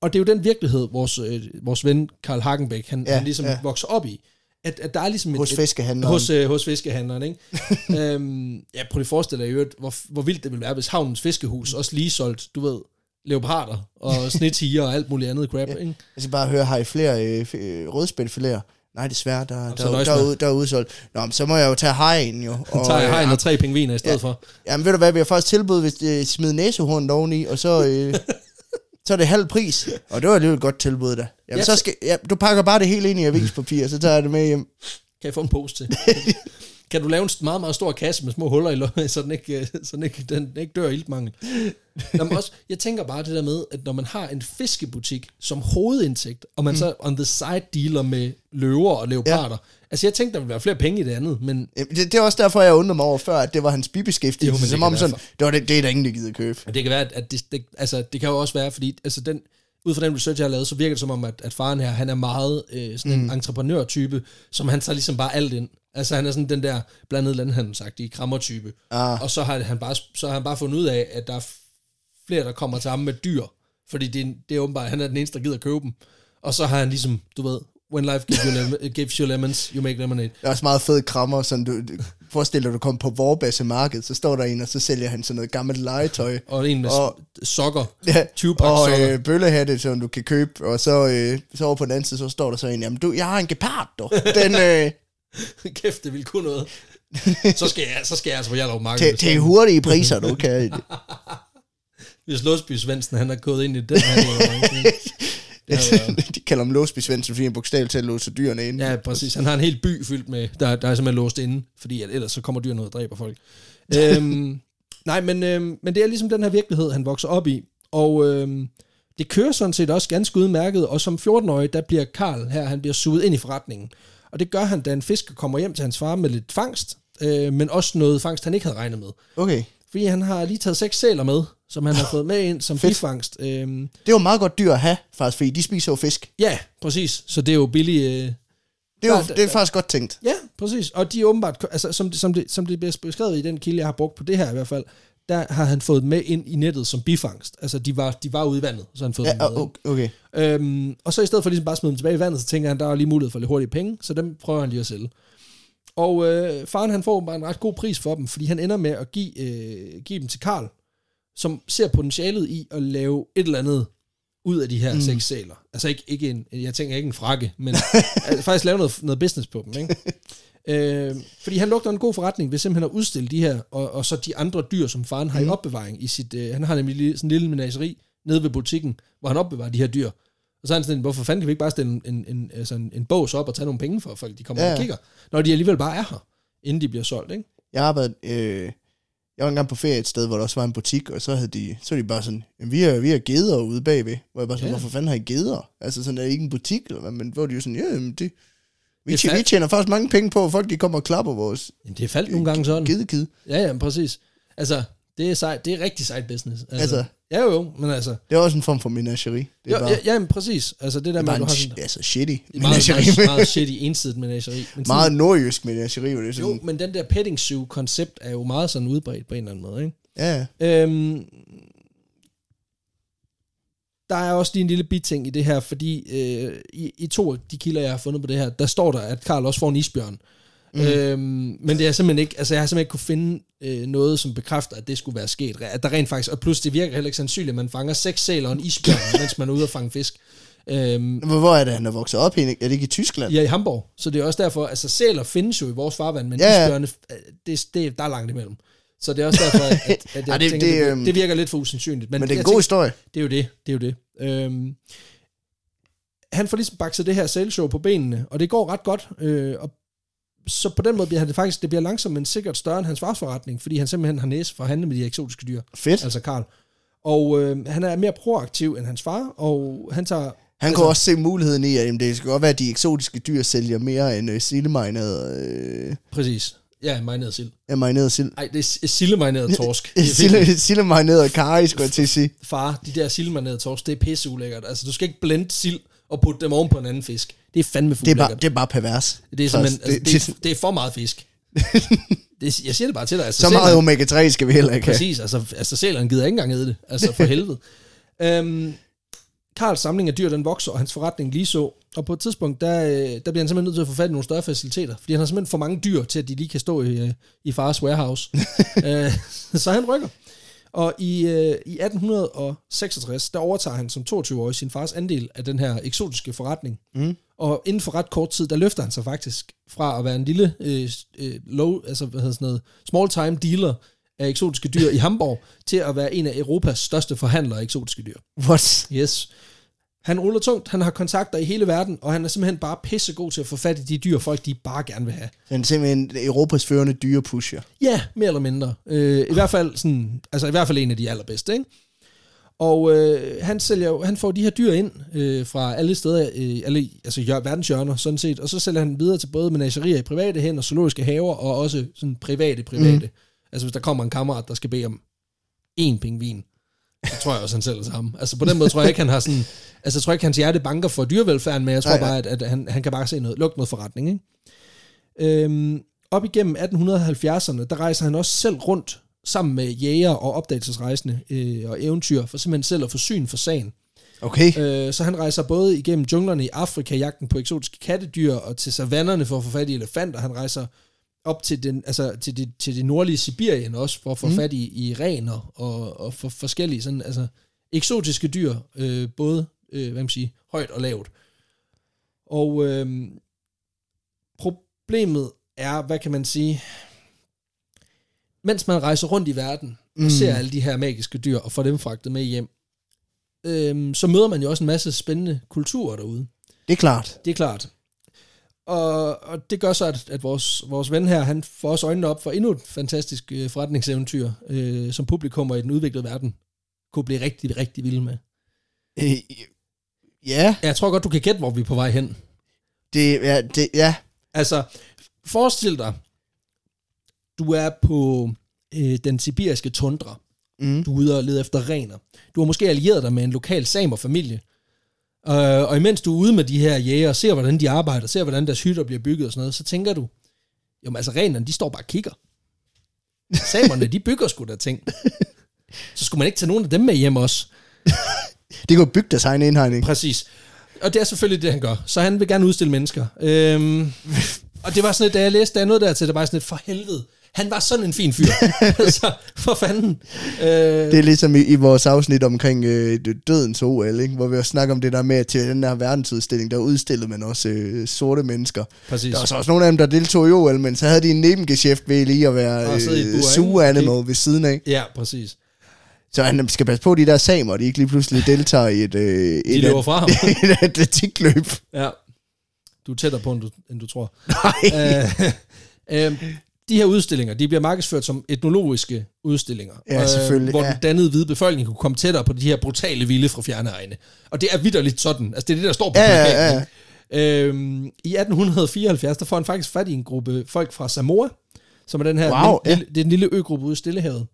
Og det er jo den virkelighed, vores, øh, vores ven Karl Hagenbeck, han, Ja, han ligesom ja. vokser op i, at, at der er ligesom Hos et, fiskehandleren. hos, øh, hos fiskehandleren, ikke? øhm, ja, prøv lige at forestille dig, i øvrigt, hvor, hvor vildt det ville være, hvis havnens fiskehus også lige solgt, du ved, leoparder og snetiger og alt muligt andet crap, ja. ikke? Jeg skal bare høre, har I flere øh, øh, rødspætfiléer? Nej, desværre, der, der, der, der, er ud- der er udsolgt. Nå, men så må jeg jo tage hajen jo. Og, tager jeg øh, hegn og tre pingviner i stedet ja. for. Jamen ved du hvad, vi har faktisk tilbud, hvis det smider næsehorn oveni, og så, øh, så er det halv pris. Og det var alligevel et godt tilbud da. Jamen Ja, så skal, ja, du pakker bare det hele ind i avispapir, så tager jeg det med hjem. Kan jeg få en pose til? kan du lave en meget, meget stor kasse med små huller i låget, så den ikke, øh, så den ikke, den ikke dør af iltmangel? Jamen også, jeg tænker bare det der med, at når man har en fiskebutik som hovedindtægt, og man mm. så on the side dealer med løver og leoparder, ja. altså jeg tænkte, der ville være flere penge i det andet, men Det, det er også derfor, jeg undrede mig over før, at det var hans bibeskæftigelse. Jo, som om sådan, det, var det, det er der ingen, der gider købe. Men det kan være, at det, det, altså, det kan jo også være, fordi altså den, ud fra den research, jeg har lavet, så virker det som om, at, at faren her, han er meget øh, sådan en entreprenørtype, som han tager ligesom bare alt ind. Altså han er sådan den der blandet landhandelsagtige krammertype. Ah. Og så har, han bare, så har han bare fundet ud af, at der er flere, der kommer til ham med dyr. Fordi det, er- det er åbenbart, han er den eneste, der gider købe dem. Og så har han ligesom, du ved, when life gives you, lemon, gives you lemons, you make lemonade. Det er også meget fed krammer, sådan du forestil dig, du kommer på Vorbasse Marked, så står der en, og så sælger han sådan noget gammelt legetøj. Og en med Og- sokker. Ja, 20 pakke og sokker. øh, bøllehatte, som du kan købe, og så, øh, så over på den anden side, så står der så en, jamen du, jeg har en gepard, du. Den, øh, Kæft, det vil kunne noget. så skal jeg, så skal jeg altså på Hjallerup Marked. til, hurtige priser, du kan. Hvis Låsby Svendsen, han er gået ind i den her. De kalder ham Låsby Svendsen, fordi han bogstaveligt talt låser dyrene ind. ja, præcis. Han har en hel by fyldt med, der, der er simpelthen låst inde, fordi at ellers så kommer dyrene ud og dræber folk. øhm, nej, men, øhm, men det er ligesom den her virkelighed, han vokser op i. Og øhm, det kører sådan set også ganske udmærket, og som 14-årig, der bliver Karl her, han bliver suget ind i forretningen. Og det gør han, da en fisker kommer hjem til hans far med lidt fangst, øh, men også noget fangst, han ikke havde regnet med. Okay. Fordi han har lige taget seks sæler med, som han har fået med ind som bifangst. Øhm, Det er jo meget godt dyr at have, faktisk, fordi de spiser jo fisk. ja, præcis. Så det er jo billigt... Øh, Det er jo det er faktisk godt tænkt. ja, præcis. Og de er åbenbart, altså, som, det, som, det, som det bliver beskrevet i den kilde, jeg har brugt på det her i hvert fald, der har han fået med ind i nettet som bifangst. Altså, de var, de var ude i vandet, så han fået Ja, dem med. okay. Øhm, og så i stedet for ligesom bare at smide dem tilbage i vandet, så tænker han, der er lige mulighed for lidt hurtige penge, så dem prøver han lige at sælge. Og øh, faren han får bare en ret god pris for dem, fordi han ender med at give, øh, give dem til Karl, som ser potentialet i at lave et eller andet ud af de her mm. seks sæler. Altså ikke, ikke en, jeg tænker ikke en frakke, men altså, faktisk lave noget, noget business på dem. Ikke? øh, fordi han lugter en god forretning ved simpelthen at udstille de her, og, og så de andre dyr, som faren har mm. i opbevaring i sit, øh, han har nemlig sådan en lille menageri nede ved butikken, hvor han opbevarer de her dyr. Og så er han sådan, hvorfor fanden kan vi ikke bare stille en, en, en, altså en, en bås op og tage nogle penge for, folk de kommer ja. Og kigger, når de alligevel bare er her, inden de bliver solgt, ikke? Jeg arbejdede, øh, jeg var engang på ferie et sted, hvor der også var en butik, og så havde de, så var de bare sådan, vi har, vi har geder ude bagved, hvor jeg bare sådan, Ja. hvorfor fanden har I geder? Altså sådan, er det ikke en butik, eller hvad? Men hvor de jo sådan, ja, jamen, det, vi, Det er tjener, vi tjener faktisk mange penge på, at folk de kommer og klapper vores Jamen, det er faldt nogle gange sådan. gedekid. Ja, ja, præcis. Altså, det er, sejt, det er rigtig sejt business. Altså, Altså. Ja, jo, jo, men altså... Det er også en form for menageri. Det er Jo, bare, ja, ja, men præcis. Altså, det der det med, at du har sådan... altså shitty er meget, meget, meget shitty, ensidigt menageri. Men sådan, meget nordjysk menageri, hvor det sådan, jo, men den der petting zoo koncept er jo meget sådan udbredt på en eller anden måde, ikke? ja, Øhm, der er også lige en lille biting i det her, fordi øh, i, i to af de kilder, jeg har fundet på det her, der står der, at Karl også får en isbjørn. Mm. Øhm, men det er simpelthen ikke, altså jeg har simpelthen ikke kunne finde øh, noget, som bekræfter, at det skulle være sket. At der rent faktisk, og plus det virker heller ikke sandsynligt, at man fanger seks sæler og en isbjørn, mens man er ude og fange fisk. Øhm, hvor er det, han er vokset op i? Er det ikke i Tyskland? Ja, i Hamburg. Så det er også derfor, altså sæler findes jo i vores farvand, men Ja, ja, ja. isbjørne, øh, det, det, der er langt imellem. Så det er også derfor, at, at jeg Ej, det, tænker, det, det, det, øhm, det virker lidt for usandsynligt. Men, Men det er en god historie. det er jo det, det er jo det. Øhm, han får ligesom bakset det her sælshow på benene, og det går ret godt. Øh, og så på den måde bliver han det faktisk, det bliver langsomt, men sikkert større end hans fars forretning, fordi han simpelthen har næse for at handle med de eksotiske dyr, Fedt. altså Karl. Og øh, han er mere proaktiv end hans far, og han tager... Han altså- kunne også se muligheden i, at jamen, det skal godt være, at de eksotiske dyr sælger mere end øh, sildemarineret, øh, Præcis. Ja, marineret sild. ja, marineret sild. Ej, det er sildemarineret torsk. Er sildemarineret karri, skulle jeg til at sige. far, de der sildmarinerede torsk, det er pisse ulækkert. Altså, du skal ikke blende sild og putte dem oven på en anden fisk. Det er fandme Det er, bare, det er bare pervers. Det er simpelthen, det, altså, det, er, det er for meget fisk. det, jeg siger det bare til dig. Altså, så meget sæleren- omega-3 skal vi heller ikke have. Præcis, altså, altså sæleren gider ikke engang æde det. Altså, for helvede. Øhm, Karls samling af dyr, den vokser, og hans forretning lige så. Og på et tidspunkt, der, øh, der bliver han simpelthen nødt til at få fat i nogle større faciliteter, fordi han har simpelthen for mange dyr til, at de lige kan stå i, øh, i fars warehouse. øh, så han rykker. Og i, øh, i 1866, der overtager han som 22-årig sin fars andel af den her eksotiske forretning. Mm. Og inden for ret kort tid, der løfter han sig faktisk fra at være en lille øh, øh, low, altså hvad hedder sådan noget, small time dealer af eksotiske dyr i Hamburg, til at være en af Europas største forhandlere af eksotiske dyr. What? Yes. Han ruller tungt, han har kontakter i hele verden, og han er simpelthen bare pissegod til at få fat i de dyr, folk de bare gerne vil have. Han er simpelthen Europas førende dyrepusher. Ja, mere eller mindre. Øh, I hvert fald sådan, altså i hvert fald en af de allerbedste, ikke? Og øh, han, sælger, han får de her dyr ind øh, fra alle steder, øh, alle, altså hjør- verdenshjørner sådan set, og så sælger han videre til både menagerier i private hænder, zoologiske haver, og også sådan private private. Mm. Altså hvis der kommer en kammerat, der skal bede om én pingvin, så tror jeg også, han sælger sammen. Altså på den måde tror jeg ikke, han har sådan, altså jeg tror ikke, hans hjerte banker for dyrevelfærden, men jeg tror Nej, bare, at, at han, han kan bare se noget, lukke noget forretning, ikke? Øhm, op igennem 1870'erne, der rejser han også selv rundt sammen med jæger og opdagelsesrejsende øh, og eventyr, for simpelthen selv at få syn for sagen. Okay. Øh, så han rejser både igennem junglerne i Afrika, jagten på eksotiske kattedyr, og til savannerne for at få fat i elefanter. Han rejser op til, den, altså til, det, til det nordlige Sibirien også, for at få mm. fat i, i rener og, og for forskellige sådan, altså, eksotiske dyr, øh, både øh, hvad man siger, højt og lavt. Og øh, problemet er, hvad kan man sige, mens man rejser rundt i verden og Mm. ser alle de her magiske dyr og får dem fragtet med hjem, øhm, så møder man jo også en masse spændende kulturer derude. Det er klart. Det er klart. Og, og det gør så, at, at vores, vores ven her, han får også øjnene op for endnu et fantastisk øh, forretningseventyr, øh, som publikummer i den udviklede verden kunne blive rigtig, rigtig vilde med. Øh, ja, Jeg tror godt, du kan gætte, hvor vi er på vej hen. det, ja, det, ja. Altså, forestil dig, du er på øh, den sibiriske tundra. Mm. Du er ude og lede efter rener. Du har måske allieret dig med en lokal samerfamilie. Øh, og imens du er ude med de her jæger og ser, hvordan de arbejder, ser, hvordan deres hytter bliver bygget og sådan noget, så tænker du, jamen altså renerne, de står bare og kigger. Samerne, de bygger sgu da ting. Så skulle man ikke tage nogen af dem med hjem også. Det kunne bygge deres egen indhegning. Præcis. Og det er selvfølgelig det, han gør. Så han vil gerne udstille mennesker. Øhm, og det var sådan lidt, da jeg læste, der er noget der til, der var sådan lidt, for helvede. Han var sådan en fin fyr. så for fanden. Øh, Det er ligesom i, i vores afsnit omkring øh, dødens OL, ikke? hvor vi har snakket om det der med, at til den der verdensudstilling, der udstillede man også øh, sorte mennesker. præcis. Der var så også nogle af dem, der deltog i OL, men så havde de en nebengeschæft ved lige at være øh, zoo animal ved siden af. Ja, præcis. Så han skal passe på de der samer, de ikke lige pludselig deltager i et, øh, De et, løber fra ham. et atletikløb. Ja. Du er tættere på, end du, end du tror. Nej. Øh, øh, de her udstillinger, de bliver markedsført som etnologiske udstillinger. øh, Ja, selvfølgelig, Hvor ja. den dannede hvide befolkning kunne komme tættere på de her brutale vilde fra fjerne egne. Og det er vidderligt sådan. Altså, det er det, der står på Ja, ja, plakaten, ja. ikke? Øhm, I 1874, der får han faktisk fat i en gruppe folk fra Samoa, som er den her Wow, lille, det er en lille øgruppe ude i Stillehavet.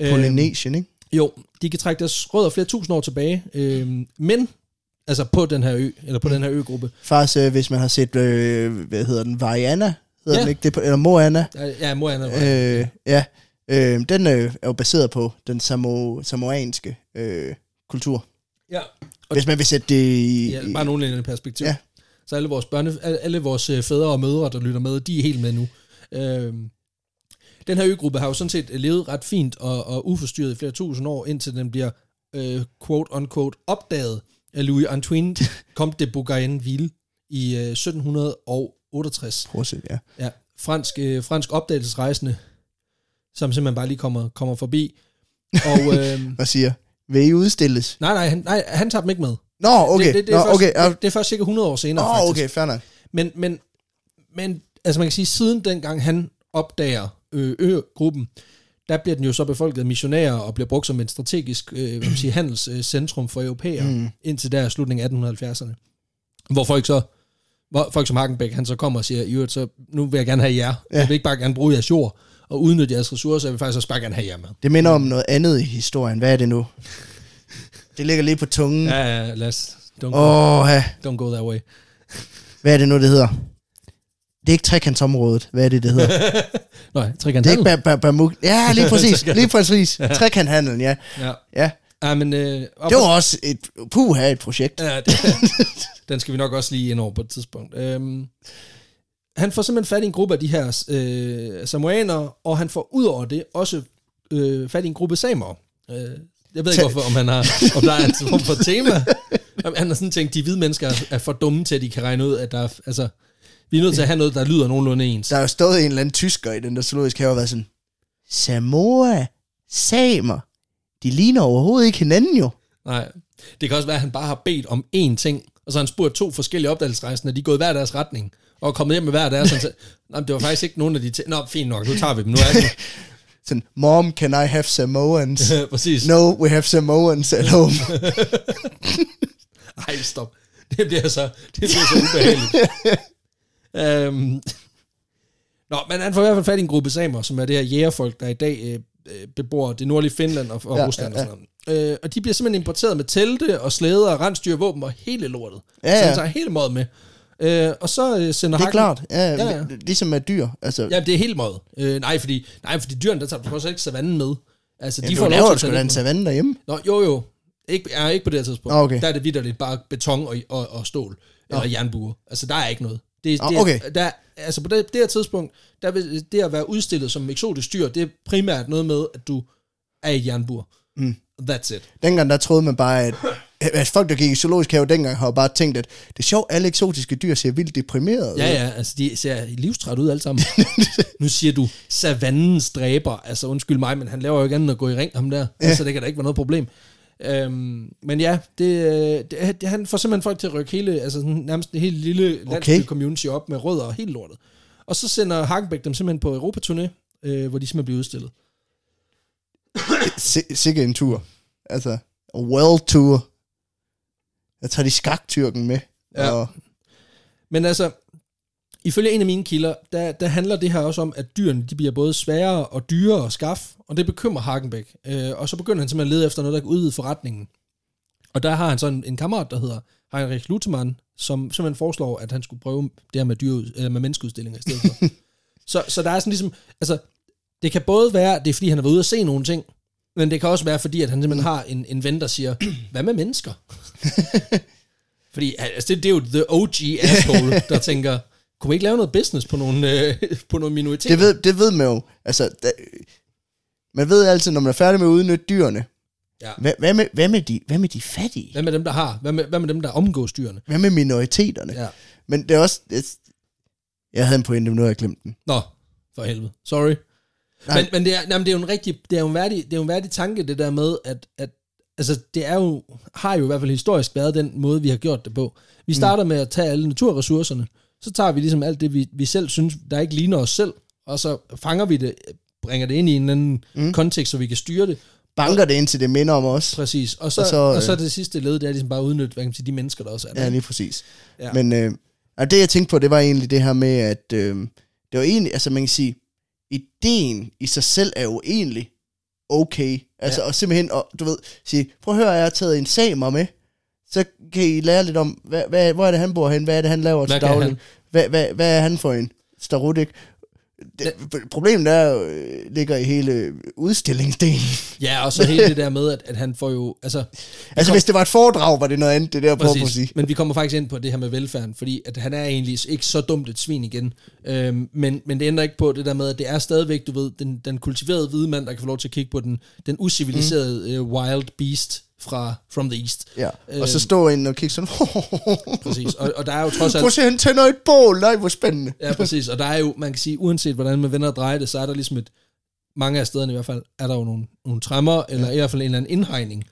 Øhm, Polynesian, ikke? jo, de kan trække deres rødder flere tusind år tilbage, øhm, men altså på den her ø, eller på den her øgruppe. Faktisk, øh, hvis man har set, øh, hvad hedder den, Vajana, hedder ja. den ikke? Det, eller Moana. Ja, ja Moana. Øh, ja, øh, den øh, er jo baseret på den samo, samoanske øh, kultur. Ja. Og Hvis man vil sætte det i... Ja, bare nogle nogenlunde perspektiv. Ja. Så alle vores, børne, alle vores øh, fædre og mødre, der lytter med, de er helt med nu. Øh, den her øgruppe har jo sådan set levet ret fint og, og uforstyrret i flere tusind år, indtil den bliver øh, quote-unquote opdaget af Louis Antoine Comte de Bougainville i øh, 1700 og 68. Procent, ja. ja fransk, øh, fransk opdagelsesrejsende, som simpelthen bare lige kommer, kommer forbi. Og, øh, Hvad siger? Vil I udstilles? Nej, nej, han, nej, han tager dem ikke med. Nå, okay. Det, det, det, Nå, er, først, okay. Det, det er først cirka 100 år senere, Nå, faktisk. okay, fair nok. Men, men, men altså man kan sige, siden dengang han opdager ø-gruppen, der bliver den jo så befolket af missionærer og bliver brugt som et strategisk øh, hvad man siger, handelscentrum for europæer mm. indtil der slutningen af 1870'erne. Hvor folk så hvor folk som Hagenbæk, han så kommer og siger, "I øvrigt, så nu vil jeg gerne have jer. Ja. Jeg vil ikke bare gerne bruge jeres jord og udnytte jeres ressourcer, jeg vil faktisk også bare gerne have jer med. Det minder om noget andet i historien. Hvad er det nu? Det ligger lige på tungen. Ja, ja, lad os, don't, go, Åh, ja. don't go that way. Hvad er det nu, det hedder? Det er ikke trekantsområdet. Hvad er det, det hedder? Nej, trekant Det er ikke Bamuk. Ja, lige præcis. Lige præcis. Trekanthandlen, ja. Ja. Ja. Ja, men... Øh, op Det var også et, puha, et projekt. Ja, det, den skal vi nok også lige ind over på et tidspunkt. Øhm, han får simpelthen fat i en gruppe af de her øh, samoanere, og han får ud over det også øh, fat i en gruppe samer. Øh, jeg ved ikke, hvorfor, om, han har, om der er en form for tema. Han har sådan tænkt, de hvide mennesker er for dumme til, at de kan regne ud, at der er, altså, vi er nødt til at have noget, der lyder nogenlunde ens. Der er jo stået en eller anden tysker i den der zoologiske have og været sådan, Samoa, samer, de ligner overhovedet ikke hinanden jo. Nej. Det kan også være, at han bare har bedt om én ting, og så har han spurgt to forskellige opdagelsesrejsende, de er gået hver deres retning, og er kommet hjem med hver deres. Sådan, så, Nej, det var faktisk ikke nogen af de ting. Nå, fint nok, nu tager vi dem. Nu er det. Sådan, mom, can I have Samoans? Præcis. no, we have Samoans at home. Ej, stop. Det bliver så, det bliver så ubehageligt. um, nå, men han får i hvert fald fat i en gruppe samer, som er det her jægerfolk, der i dag øh, øh, bebor det nordlige Finland og, og Ja, ja, Rusland ja, og sådan noget. Øh, og de bliver simpelthen importeret med telte og slæder og rensdyr, våben og hele lortet. Ja, Så ja. han tager hele måde med. Øh, og så øh, sender Det er klart, ja, Ja, ja, ja. ligesom med dyr. Altså, Ja, det er helt måde. Øh, nej, fordi, nej, fordi dyrene, der tager du også ikke savannen med. Altså, ja, de får laver sgu at da en savanne derhjemme. Nå, jo, jo. Ikke, er ikke på det her tidspunkt. Okay. Der er det vidderligt bare beton og, og, og stål. Eller jernbuer. Altså, der er ikke noget. Det, Nå, det, okay. Der, altså, på det, det her tidspunkt, der vil det at være udstillet som eksotisk dyr, det er primært noget med, at du er i et jernbur. Mm. That's it. Dengang der troede man bare, at, at folk, der gik i zoologisk have dengang, har bare tænkt, at det er sjovt, alle eksotiske dyr ser vildt deprimerede ud. Ja, ja, altså de ser livstræt ud alle sammen. nu siger du, savannens dræber. Altså undskyld mig, men han laver jo ikke andet end at gå i ring, ham der. Ja. Altså det kan da ikke være noget problem. Øhm, men ja, det, øh, det, det, han får simpelthen folk til at rykke hele, altså sådan, nærmest det hele lille landsby-community op med rødder og helt lortet. Og så sender Hagenbæk dem simpelthen på Europaturné, øh, hvor de simpelthen bliver udstillet. Si- Sikke en tur. Altså, a world tour. Jeg tager de skaktyrken med. Ja. Og, Men altså, ifølge en af mine kilder, der, der handler det her også om, at dyrene de bliver både sværere og dyrere at skaffe, og det bekymrer Hagenbæk. Øh, og så begynder han simpelthen at lede efter noget, der kan udvide forretningen. Og der har han så en, en kammerat, der hedder Heinrich Lutemann, som simpelthen foreslår, at han skulle prøve det her med, dyre, eller med menneskeudstillinger i stedet for. så, så der er sådan ligesom, altså, det kan både være, det er fordi, han har været ude at se nogle ting, men det kan også være, fordi at han simpelthen har en, en ven, der siger, hvad med mennesker? fordi altså, det, det er jo the OG asshole, der tænker, kunne vi ikke lave noget business på nogle, øh, på nogle minoriteter? det, ved, det ved man jo. Altså, da, man ved altid, når man er færdig med at udnytte dyrene, Ja. hvad, hvad, med, hvad, med de, hvad med de fattige? Hvad med dem, der har? Hvad med, hvad med dem, der omgås dyrene? Hvad med minoriteterne? Ja. Men det er også... Det, jeg havde en pointe, men nu har jeg glemt den. Nå, for helvede. Sorry. Nej. Men, men, det, er, nej, men det er jo en rigtig, det er jo en værdig, det er jo en værdig tanke, det der med, at, at altså, det er jo, har jo i hvert fald historisk været den måde, vi har gjort det på. Vi starter mm. med at tage alle naturressourcerne, så tager vi ligesom alt det, vi, vi selv synes, der ikke ligner os selv, og så fanger vi det, bringer det ind i en anden mm. kontekst, så vi kan styre det. Banker det ind til det minder om os. Præcis. Og så, Og og så, så, og så øh, det sidste led, det er ligesom bare at udnytte, hvad kan man sige, de mennesker, der også er der. Ja, lige præcis. Ja. Men øh, og det, jeg tænkte på, det var egentlig det her med, at øh, det var egentlig, altså man kan sige, ideen i sig selv er jo egentlig okay. Altså, ja. og simpelthen, og, du ved, sige, prøv at høre, jeg har taget en samer med, så kan I lære lidt om, hvad, hvad, hvor er det, han bor hen, hvad er det, han laver Hvad til daglig, hvad, hvad, hvad er han for en starut, ikke? Det, problemet er øh, ligger i hele udstillingsdelen. Ja, og så hele det der med, at, at han får jo, altså... Altså, hvis det var et foredrag, var det noget andet, det der, på at sige. Men vi kommer faktisk ind på det her med velfærden, fordi at han er egentlig ikke så dumt et svin igen. Øhm, men, men det ændrer ikke på det der med, at det er stadigvæk, du ved, den, den kultiverede hvide mand, der kan få lov til at kigge på den, den usiviliserede mm. uh, wild beast fra From the East. Ja, Øhm. og så stå ind og kigge sådan, Præcis. Og, og der er jo trods alt... prøv at se, han tænder et bål, nej, hvor spændende. Ja, præcis. Og der er jo, man kan sige, uanset hvordan man vender og drejer det, så er der ligesom et, mange af stederne i hvert fald, er der jo nogle, nogle træmmer, eller i hvert fald en eller anden indhegning,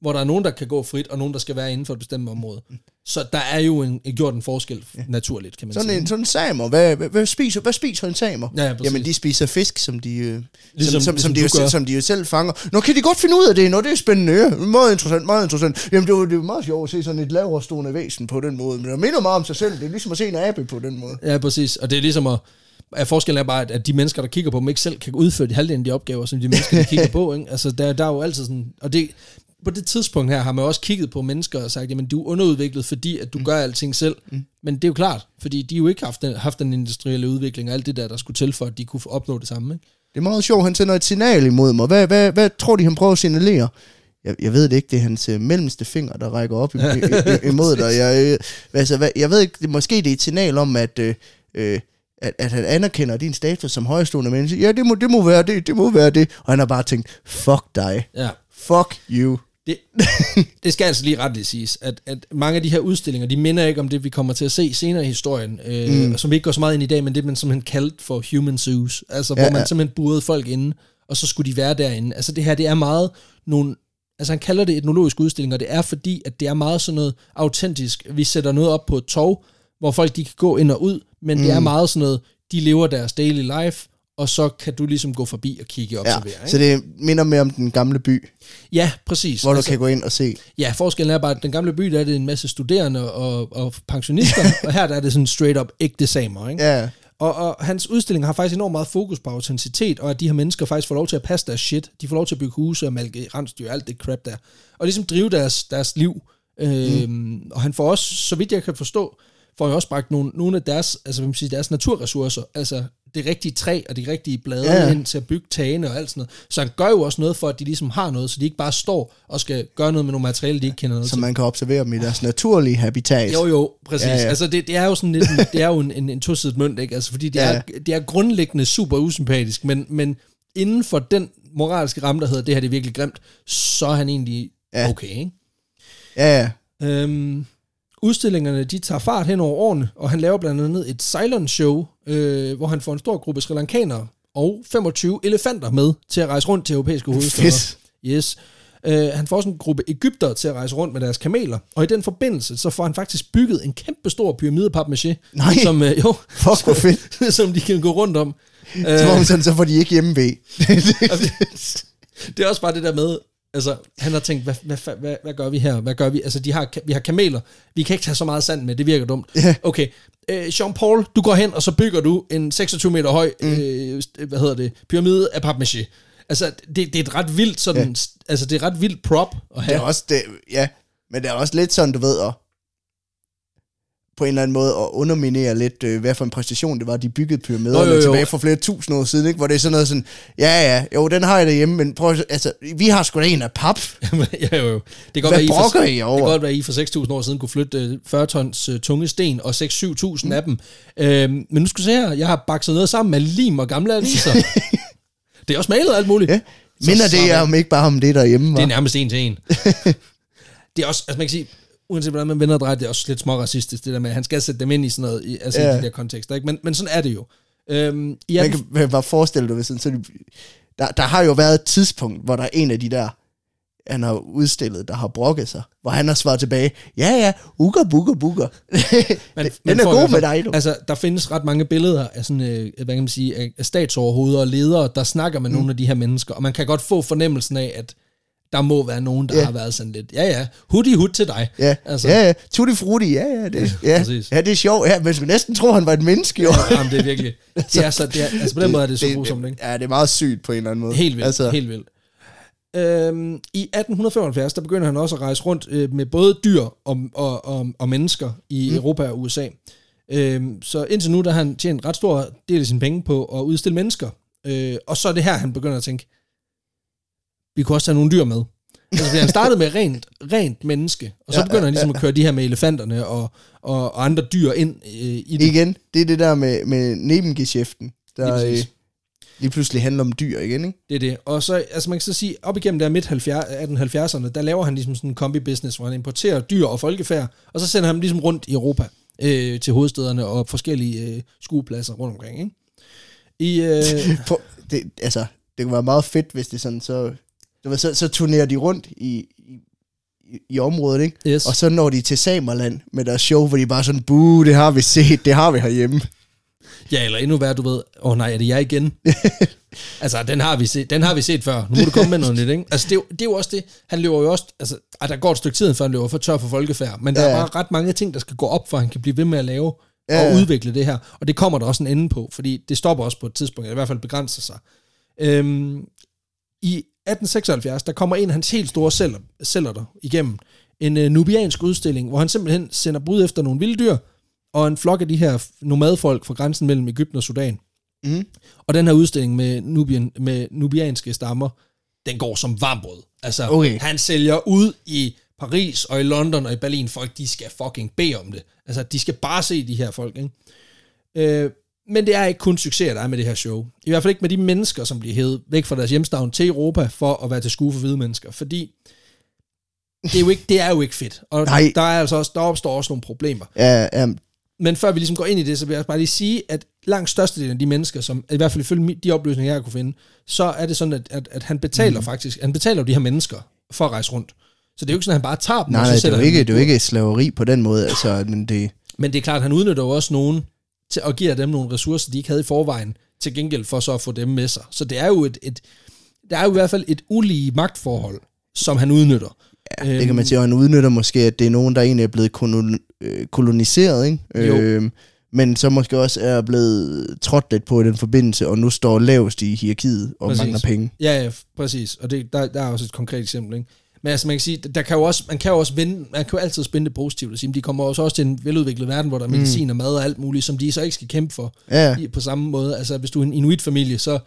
hvor der er nogen, der kan gå frit, og nogen, der skal være inden for et bestemt område. Så der er jo en, gjort en forskel naturligt, kan man Sådan sige. en, sådan en samer, hvad, hvad, hvad, spiser, hvad spiser en samer? Ja, ja, præcis. Jamen, de spiser fisk, som de, øh, Ligesom- som, som, ligesom som, de jo, gør. som de jo selv fanger. Nå, kan de godt finde ud af det? Nå, det er spændende. Ja. Meget interessant, meget interessant. Jamen, det er jo det jo meget sjovt at se sådan et lavere stående væsen på den måde. Men det minder meget om sig selv. Det er ligesom at se en abe på den måde. Ja, præcis. Og det er ligesom at, at forskellen er bare, at, at de mennesker, der kigger på dem, ikke selv kan udføre de halvdelen af de opgaver, som de mennesker, der kigger på. Ikke? Altså, der, der er jo altid sådan... Og det, på det tidspunkt her har man også kigget på mennesker og sagt, jamen du er underudviklet, fordi at du mm. gør alting selv. Mm. Men det er jo klart, fordi de har jo ikke haft den, haft den industrielle udvikling og alt det der, der skulle til for, at de kunne opnå det samme. Ikke? Det er meget sjovt, han sender et signal imod mig. Hvad, hvad, hvad tror de, han prøver at signalere? jeg, jeg ved det ikke, det er hans øh, mellemste finger, der rækker op i, i, i, imod dig. Jeg, øh, altså, hvad, jeg ved ikke, det, måske det er et signal om, at, øh, øh, at, at han anerkender din status som højstående menneske. Ja, det må, det må være det, det må være det. Og han har bare tænkt, fuck dig, Ja. fuck you. Det, det skal altså lige retligt siges, at, at mange af de her udstillinger, de minder ikke om det, vi kommer til at se senere i historien, øh, mm. som vi ikke går så meget ind i dag, men det man simpelthen kaldt for human zoos, altså ja, Ja, hvor man ja. simpelthen burede folk inde, og så skulle de være derinde. Altså det her, det er meget nogle, altså han kalder det etnologisk udstilling, og det er fordi, at det er meget sådan noget autentisk. Vi sætter noget op på et tog, hvor folk de kan gå ind og ud, men mm. det er meget sådan noget, de lever deres daily life, og så kan du ligesom gå forbi og kigge og Ja, observere. så ikke? det minder mere om den gamle by, ja, præcis. hvor du kan gå ind og se. Ja, forskellen er bare, at den gamle by, der er det en masse studerende og, og pensionister, og her der er det sådan straight up ægte samer, ikke? Ja, Og, og hans udstilling har faktisk enormt meget fokus på autenticitet, og at de her mennesker faktisk får lov til at passe deres shit. De får lov til at bygge huse og malke rensdyr, alt det crap der. Og ligesom drive deres, deres liv. Øhm, mm. Og han får også, så vidt jeg kan forstå, får jo også bragt nogle, nogle af deres, altså, hvad man siger, deres naturressourcer, altså det rigtige træ og de rigtige blade Ja, ind til at bygge tagene og alt sådan noget. Så han gør jo også noget for, at de ligesom har noget, så de ikke bare står og skal gøre noget med nogle materialer, de ikke kender noget så til. man kan observere dem i deres naturlige habitat. Jo, jo, præcis. Ja, Ja. Altså, det, det er jo sådan lidt, en- det er jo en, en, en tosidet mønt, ikke? Altså, fordi det, Ja, er, det er grundlæggende super usympatisk, men, men inden for den moralske ramme, der hedder, det her det er virkelig grimt, så er han egentlig ja. okay, ikke? Ja, ja. Øhm, udstillingerne, de tager fart hen over årene, og han laver blandt andet et Ceylon-show, øh, hvor han får en stor gruppe sri lankanere og 25 elefanter med til at rejse rundt til europæiske hovedsteder. Fedt. Yes. Øh, han får sådan en gruppe Ægypter til at rejse rundt med deres kameler, og i den forbindelse, så får han faktisk bygget en kæmpe stor pyramide af papmaché, Nej. som, øh, jo, Fuck, hvor fedt. som de kan gå rundt om. Øh, Som om sådan, så får de ikke hjemme ved. det er også bare det der med, altså, han har tænkt, hvad, hvad, hvad, hvad, gør vi her? Hvad gør vi? Altså, de har, vi har kameler. Vi kan ikke tage så meget sand med, det virker dumt. Ja. Okay, øh, Jean-Paul, du går hen, og så bygger du en 26 meter høj, mm. øh, hvad hedder det, pyramide af papmaché. Altså, det, det er et ret vildt sådan, ja. altså, det er et ret vildt prop at Det have. er også det, ja. Men det er også lidt sådan, du ved, at på en eller anden måde at underminere lidt, øh, hvad for en præstation det var, de byggede pyramiderne Nå, jo, jo. tilbage for flere tusind år siden, ikke? hvor det er sådan noget sådan, ja ja, jo, den har jeg derhjemme, men prøv altså, vi har sgu da en af pap. ja, jo, jo. Det kan godt Hvad være, I brokker for, I over? Det kan godt være, at I for 6.000 år siden kunne flytte øh, 40 tons øh, tunge sten og 6-7.000 mm. af dem. Øhm, men nu skal du se her, jeg har bakset noget sammen med lim og gamle aviser. det er også malet alt muligt. Ja. Minder det om ikke bare om det derhjemme, Det var? er nærmest en til en. det er også, altså man kan sige, uanset hvordan man vender og drejer, det er også lidt små racistisk, det der med, at han skal sætte dem ind i sådan noget, i, altså Ja. i de der kontekster, ikke? Men, men sådan er det jo. Øhm, ja, Man kan man kan bare forestille dig, hvis sådan, så de, der, der har jo været et tidspunkt, hvor der er en af de der, han har udstillet, der har brokket sig, hvor han har svaret tilbage, ja ja, uga buga buga. Man, Den man er i god med dig, du. Altså, der findes ret mange billeder af sådan, øh, hvad kan man sige, af statsoverhoveder og ledere, der snakker med mm. nogle af de her mennesker, og man kan godt få fornemmelsen af, at der må være nogen, der Ja. har været sådan lidt, ja ja, hudi hud til dig. Ja, Altså. ja, ja. Tutti frutti, ja, ja. Det, ja, præcis. ja, det er sjovt. Ja, men skulle næsten tro, han var et menneske, jo. Jamen, det er virkelig, det er så, det er, altså på den måde er det så grusomt, ikke? Ja, det er meget sygt på en eller anden måde. Helt vildt, altså. helt vildt. Øhm, I 1875, der begynder han også at rejse rundt øh, med både dyr og, og, og, og mennesker i mm. Europa og USA. Øhm, så indtil nu, der har han tjent ret stor del af sine penge på at udstille mennesker. Øh, og så er det her, han begynder at tænke, vi kunne også tage nogle dyr med. Altså, han startede med rent, rent menneske, og så Ja, begynder han ja, ligesom at køre de her med elefanterne og, og, og andre dyr ind øh, i det. igen, det er det der med, med nebengeschæften, der Lige øh, lige pludselig handler om dyr igen, ikke? Det er det. Og så, altså man kan så sige, op igennem der midt 1870'erne, der laver han ligesom sådan en kombi-business, hvor han importerer dyr og folkefærd, og så sender han dem ligesom rundt i Europa øh, til hovedstederne og forskellige øh, skuepladser rundt omkring. Ikke? I, øh, det, altså, det kunne være meget fedt, hvis det sådan, så, du ved, så, så turnerer de rundt i, i, i, området, ikke? yes. Og så når de til Samerland med deres show, hvor de bare sådan, buh, det har vi set, det har vi herhjemme. Ja, eller endnu værre, du ved, åh oh, nej, er det jeg igen? altså, den har, vi set, den har vi set før. Nu må du komme med noget nyt, ikke? Altså, det er, jo, det er jo også det. Han løber jo også... Altså, ej, der går et stykke tid, før han løber for tør for folkefærd. Men der Ja, er bare ret mange ting, der skal gå op, for han kan blive ved med at lave Ja, og udvikle det her. Og det kommer der også en ende på, fordi det stopper også på et tidspunkt, eller i hvert fald begrænser sig. Øhm, I 1876, der kommer en af hans helt store celler, celler der igennem. En øh, nubiansk udstilling, hvor han simpelthen sender bud efter nogle vilde dyr, og en flok af de her nomadfolk fra grænsen mellem Ægypten og Sudan. Mm. Og den her udstilling med, Nubien, med nubianske stammer, den går som varmbrød. Altså, Okay. han sælger ud i Paris og i London og i Berlin. Folk, de skal fucking bede om det. Altså, de skal bare se de her folk, ikke? Øh, men det er ikke kun succes, der er med det her show. I hvert fald ikke med de mennesker, som bliver hævet væk fra deres hjemstavn til Europa for at være til skue for hvide mennesker. Fordi det er jo ikke, det er jo ikke fedt. Og Nej. der, er altså også, der opstår også nogle problemer. Ja, ja, Men før vi ligesom går ind i det, så vil jeg bare lige sige, at langt størstedelen af de mennesker, som i hvert fald ifølge de oplysninger, jeg kunne finde, så er det sådan, at, at, at han betaler mm. faktisk, han betaler de her mennesker for at rejse rundt. Så det er jo ikke sådan, at han bare tager dem, nej, og så nej, det er jo ikke, det er jo ikke slaveri på den måde, altså, men det, Men det er klart, at han udnytter jo også nogen til at give dem nogle ressourcer, de ikke havde i forvejen, til gengæld for så at få dem med sig. Så det er jo et, et der er jo i hvert fald et ulige magtforhold, som han udnytter. ja, det kan man sige, og han udnytter måske, at det er nogen, der egentlig er blevet øh, koloniseret, ikke? Jo. Øhm, men så måske også er blevet trådt lidt på i den forbindelse, og nu står lavest i hierarkiet og Præcis. mangler penge. Ja, ja, præcis. Og det, der, der er også et konkret eksempel, ikke? Men altså, man kan sige, der kan jo også, man kan jo også vende, man kan jo altid spænde det positivt og sige, de kommer også, også til en veludviklet verden, hvor der er medicin og mad og alt muligt, som de så ikke skal kæmpe for Ja, i, på samme måde. Altså, hvis du er en inuit-familie, så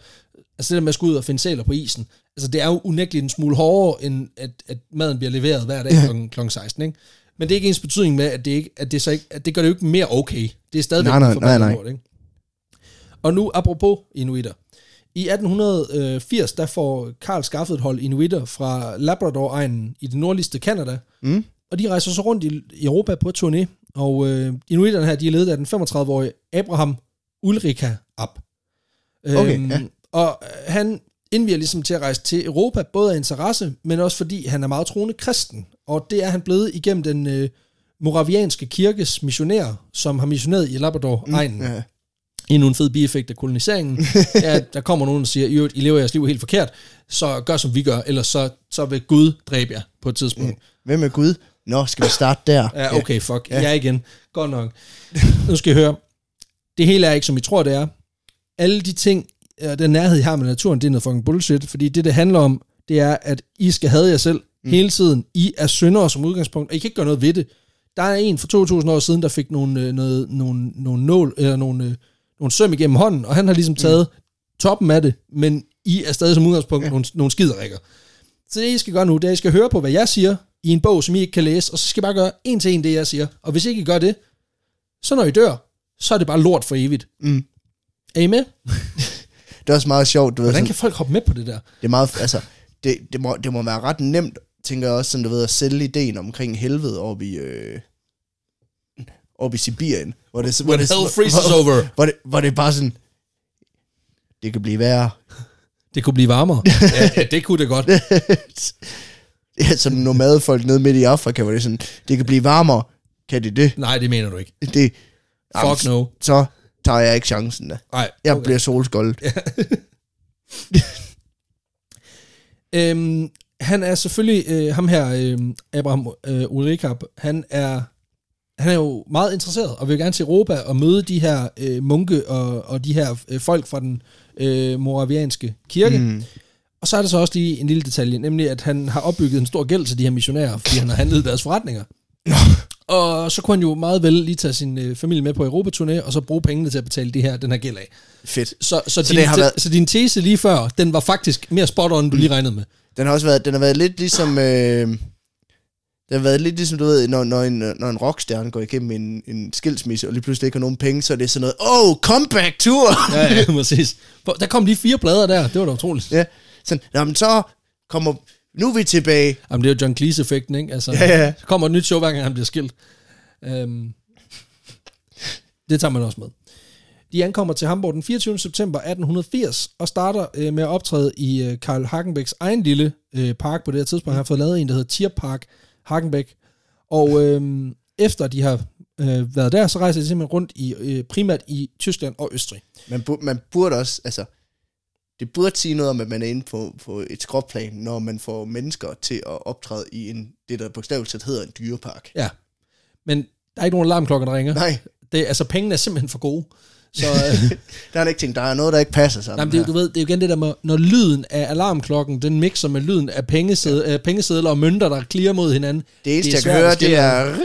altså det der med at skulle ud og finde sæler på isen, altså det er jo unægteligt en smule hårdere, end at, at maden bliver leveret hver dag kl. kl. 16, ikke? Men det er ikke ens betydning med, at det, ikke, at det, så ikke, at det gør det jo ikke mere okay. Det er stadigvæk Nej, nej, nej, nej. lort, ikke? Og nu, apropos inuitter. I 1880, der får Karl skaffet et hold inuitter fra Labrador-egnen i det nordligste Kanada, Mm. og de rejser så rundt i, Europa på turné, og øh, inuitterne her, de er ledet af den 35-årige Abraham Ulrika Ab. Okay, ja. Og øh, han indviger ligesom til at rejse til Europa, både af interesse, men også fordi han er meget troende kristen. Og det er han blevet igennem den øh, moravianske kirkes missionær, som har missioneret i Labrador-egnen. Ja. Endnu en fed bieffekt af koloniseringen. ja, der kommer nogen, der siger, "I lever jeres liv helt forkert, så gør som vi gør, ellers så, så vil Gud dræbe jer på et tidspunkt. Hvem er Gud? Nå, skal vi starte der? Ja, okay, fuck. Ja. Jeg igen. Godt nok. Nu skal I høre. Det hele er ikke, som I tror, det er. Alle de ting, den nærhed, I har med naturen, det er noget fucking bullshit. Fordi det, det handler om, det er, at I skal have jer selv mm. hele tiden. I er syndere som udgangspunkt, og I kan ikke gøre noget ved det. Der er en for 2000 år siden, der fik nogle, øh, noget, nogle, nogle, nål, eller nogle, øh, nogle søm igennem hånden, og han har ligesom taget mm. toppen af det, men I er stadig som udgangspunkt ja. nogle, nogle skiderikker. Så det, I skal gøre nu, det er, at I skal høre på, hvad jeg siger i en bog, som I ikke kan læse, og så skal I bare gøre en til en det, jeg siger. Og hvis ikke I gør det, så når I dør, så er det bare lort for evigt. Mm. Er I med? Det er også meget sjovt, du ved, Hvordan sådan, kan folk hoppe med på det der? det er meget, altså, det, det, må, det må være ret nemt, tænker jeg også, sådan, du ved, at sælge ideen omkring helvede oppe i, øh, oppe i Sibirien, hvor det, hvor When det, hell freezes hvor, over. hvor, det, hvor det er bare sådan, det kan blive værre. Det kunne blive varmere. ja, ja, det kunne det godt. ja, sådan nomadefolk nede midt i Afrika, hvor det er sådan, det kan blive varmere. Kan det det? Nej, det mener du ikke. det Fuck no. Så tager jeg ikke chancen da. Nej. Jeg okay. bliver solskoldet. Øhm, han er selvfølgelig, øh, ham her, øh, Abraham øh, Ulrikab, han er, han er jo meget interesseret, og vil gerne til Europa og møde de her øh, munke og, og de her øh, folk fra den øh, moravianske kirke. Mm. Og så er der så også lige en lille detalje, nemlig at han har opbygget en stor gæld til de her missionærer, fordi han har handlet deres forretninger. og så kunne han jo meget vel lige tage sin øh, familie med på Europaturné, og så bruge pengene til at betale det her, den her gæld af. Fedt. Så, så, så, din, det har været- så din tese lige før, den var faktisk mere spot on, end du lige regnede med. Den har også været, den har været lidt ligesom... Øh, det har været lidt ligesom, du ved, når, når, en, når en rockstjerne går igennem en, en skilsmisse, og lige pludselig ikke har nogen penge, så er det sådan noget, oh, comeback tour! Ja, ja, præcis. Der kom lige fire plader der, det var da utroligt. ja. Sådan, jamen så kommer, nu er vi tilbage. Jamen, det er jo John Cleese-effekten, ikke? Altså, Ja, ja. Så kommer et nyt show, hver gang han bliver skilt. Um, det tager man også med. De ankommer til Hamburg den 24. september 1880 og starter øh, med at optræde i øh, Karl Hagenbæks egen lille øh, park på det her tidspunkt. Han har fået lavet en, der hedder Tierpark Hagenbæk. Og øh, efter de har øh, været der, så rejser de simpelthen rundt i øh, primært i Tyskland og Østrig. Man, bu- man burde også, altså, det burde sige noget om, at man er inde på, på et skråplan, når man får mennesker til at optræde i en, det, der bogstaveligt set hedder en dyrepark. Ja. Men der er ikke nogen alarmklokker, der ringer. Nej, Det, altså, pengene er simpelthen for gode. Så, øh, der er ikke tænkt, der er noget, der ikke passer sammen nej, men det, er her. du ved, det er jo igen det der med, når lyden af alarmklokken, den mixer med lyden af pengesedler, ja. pengesedler og mønter, der klirer mod hinanden. Det eneste, det er jeg kan høre, det er...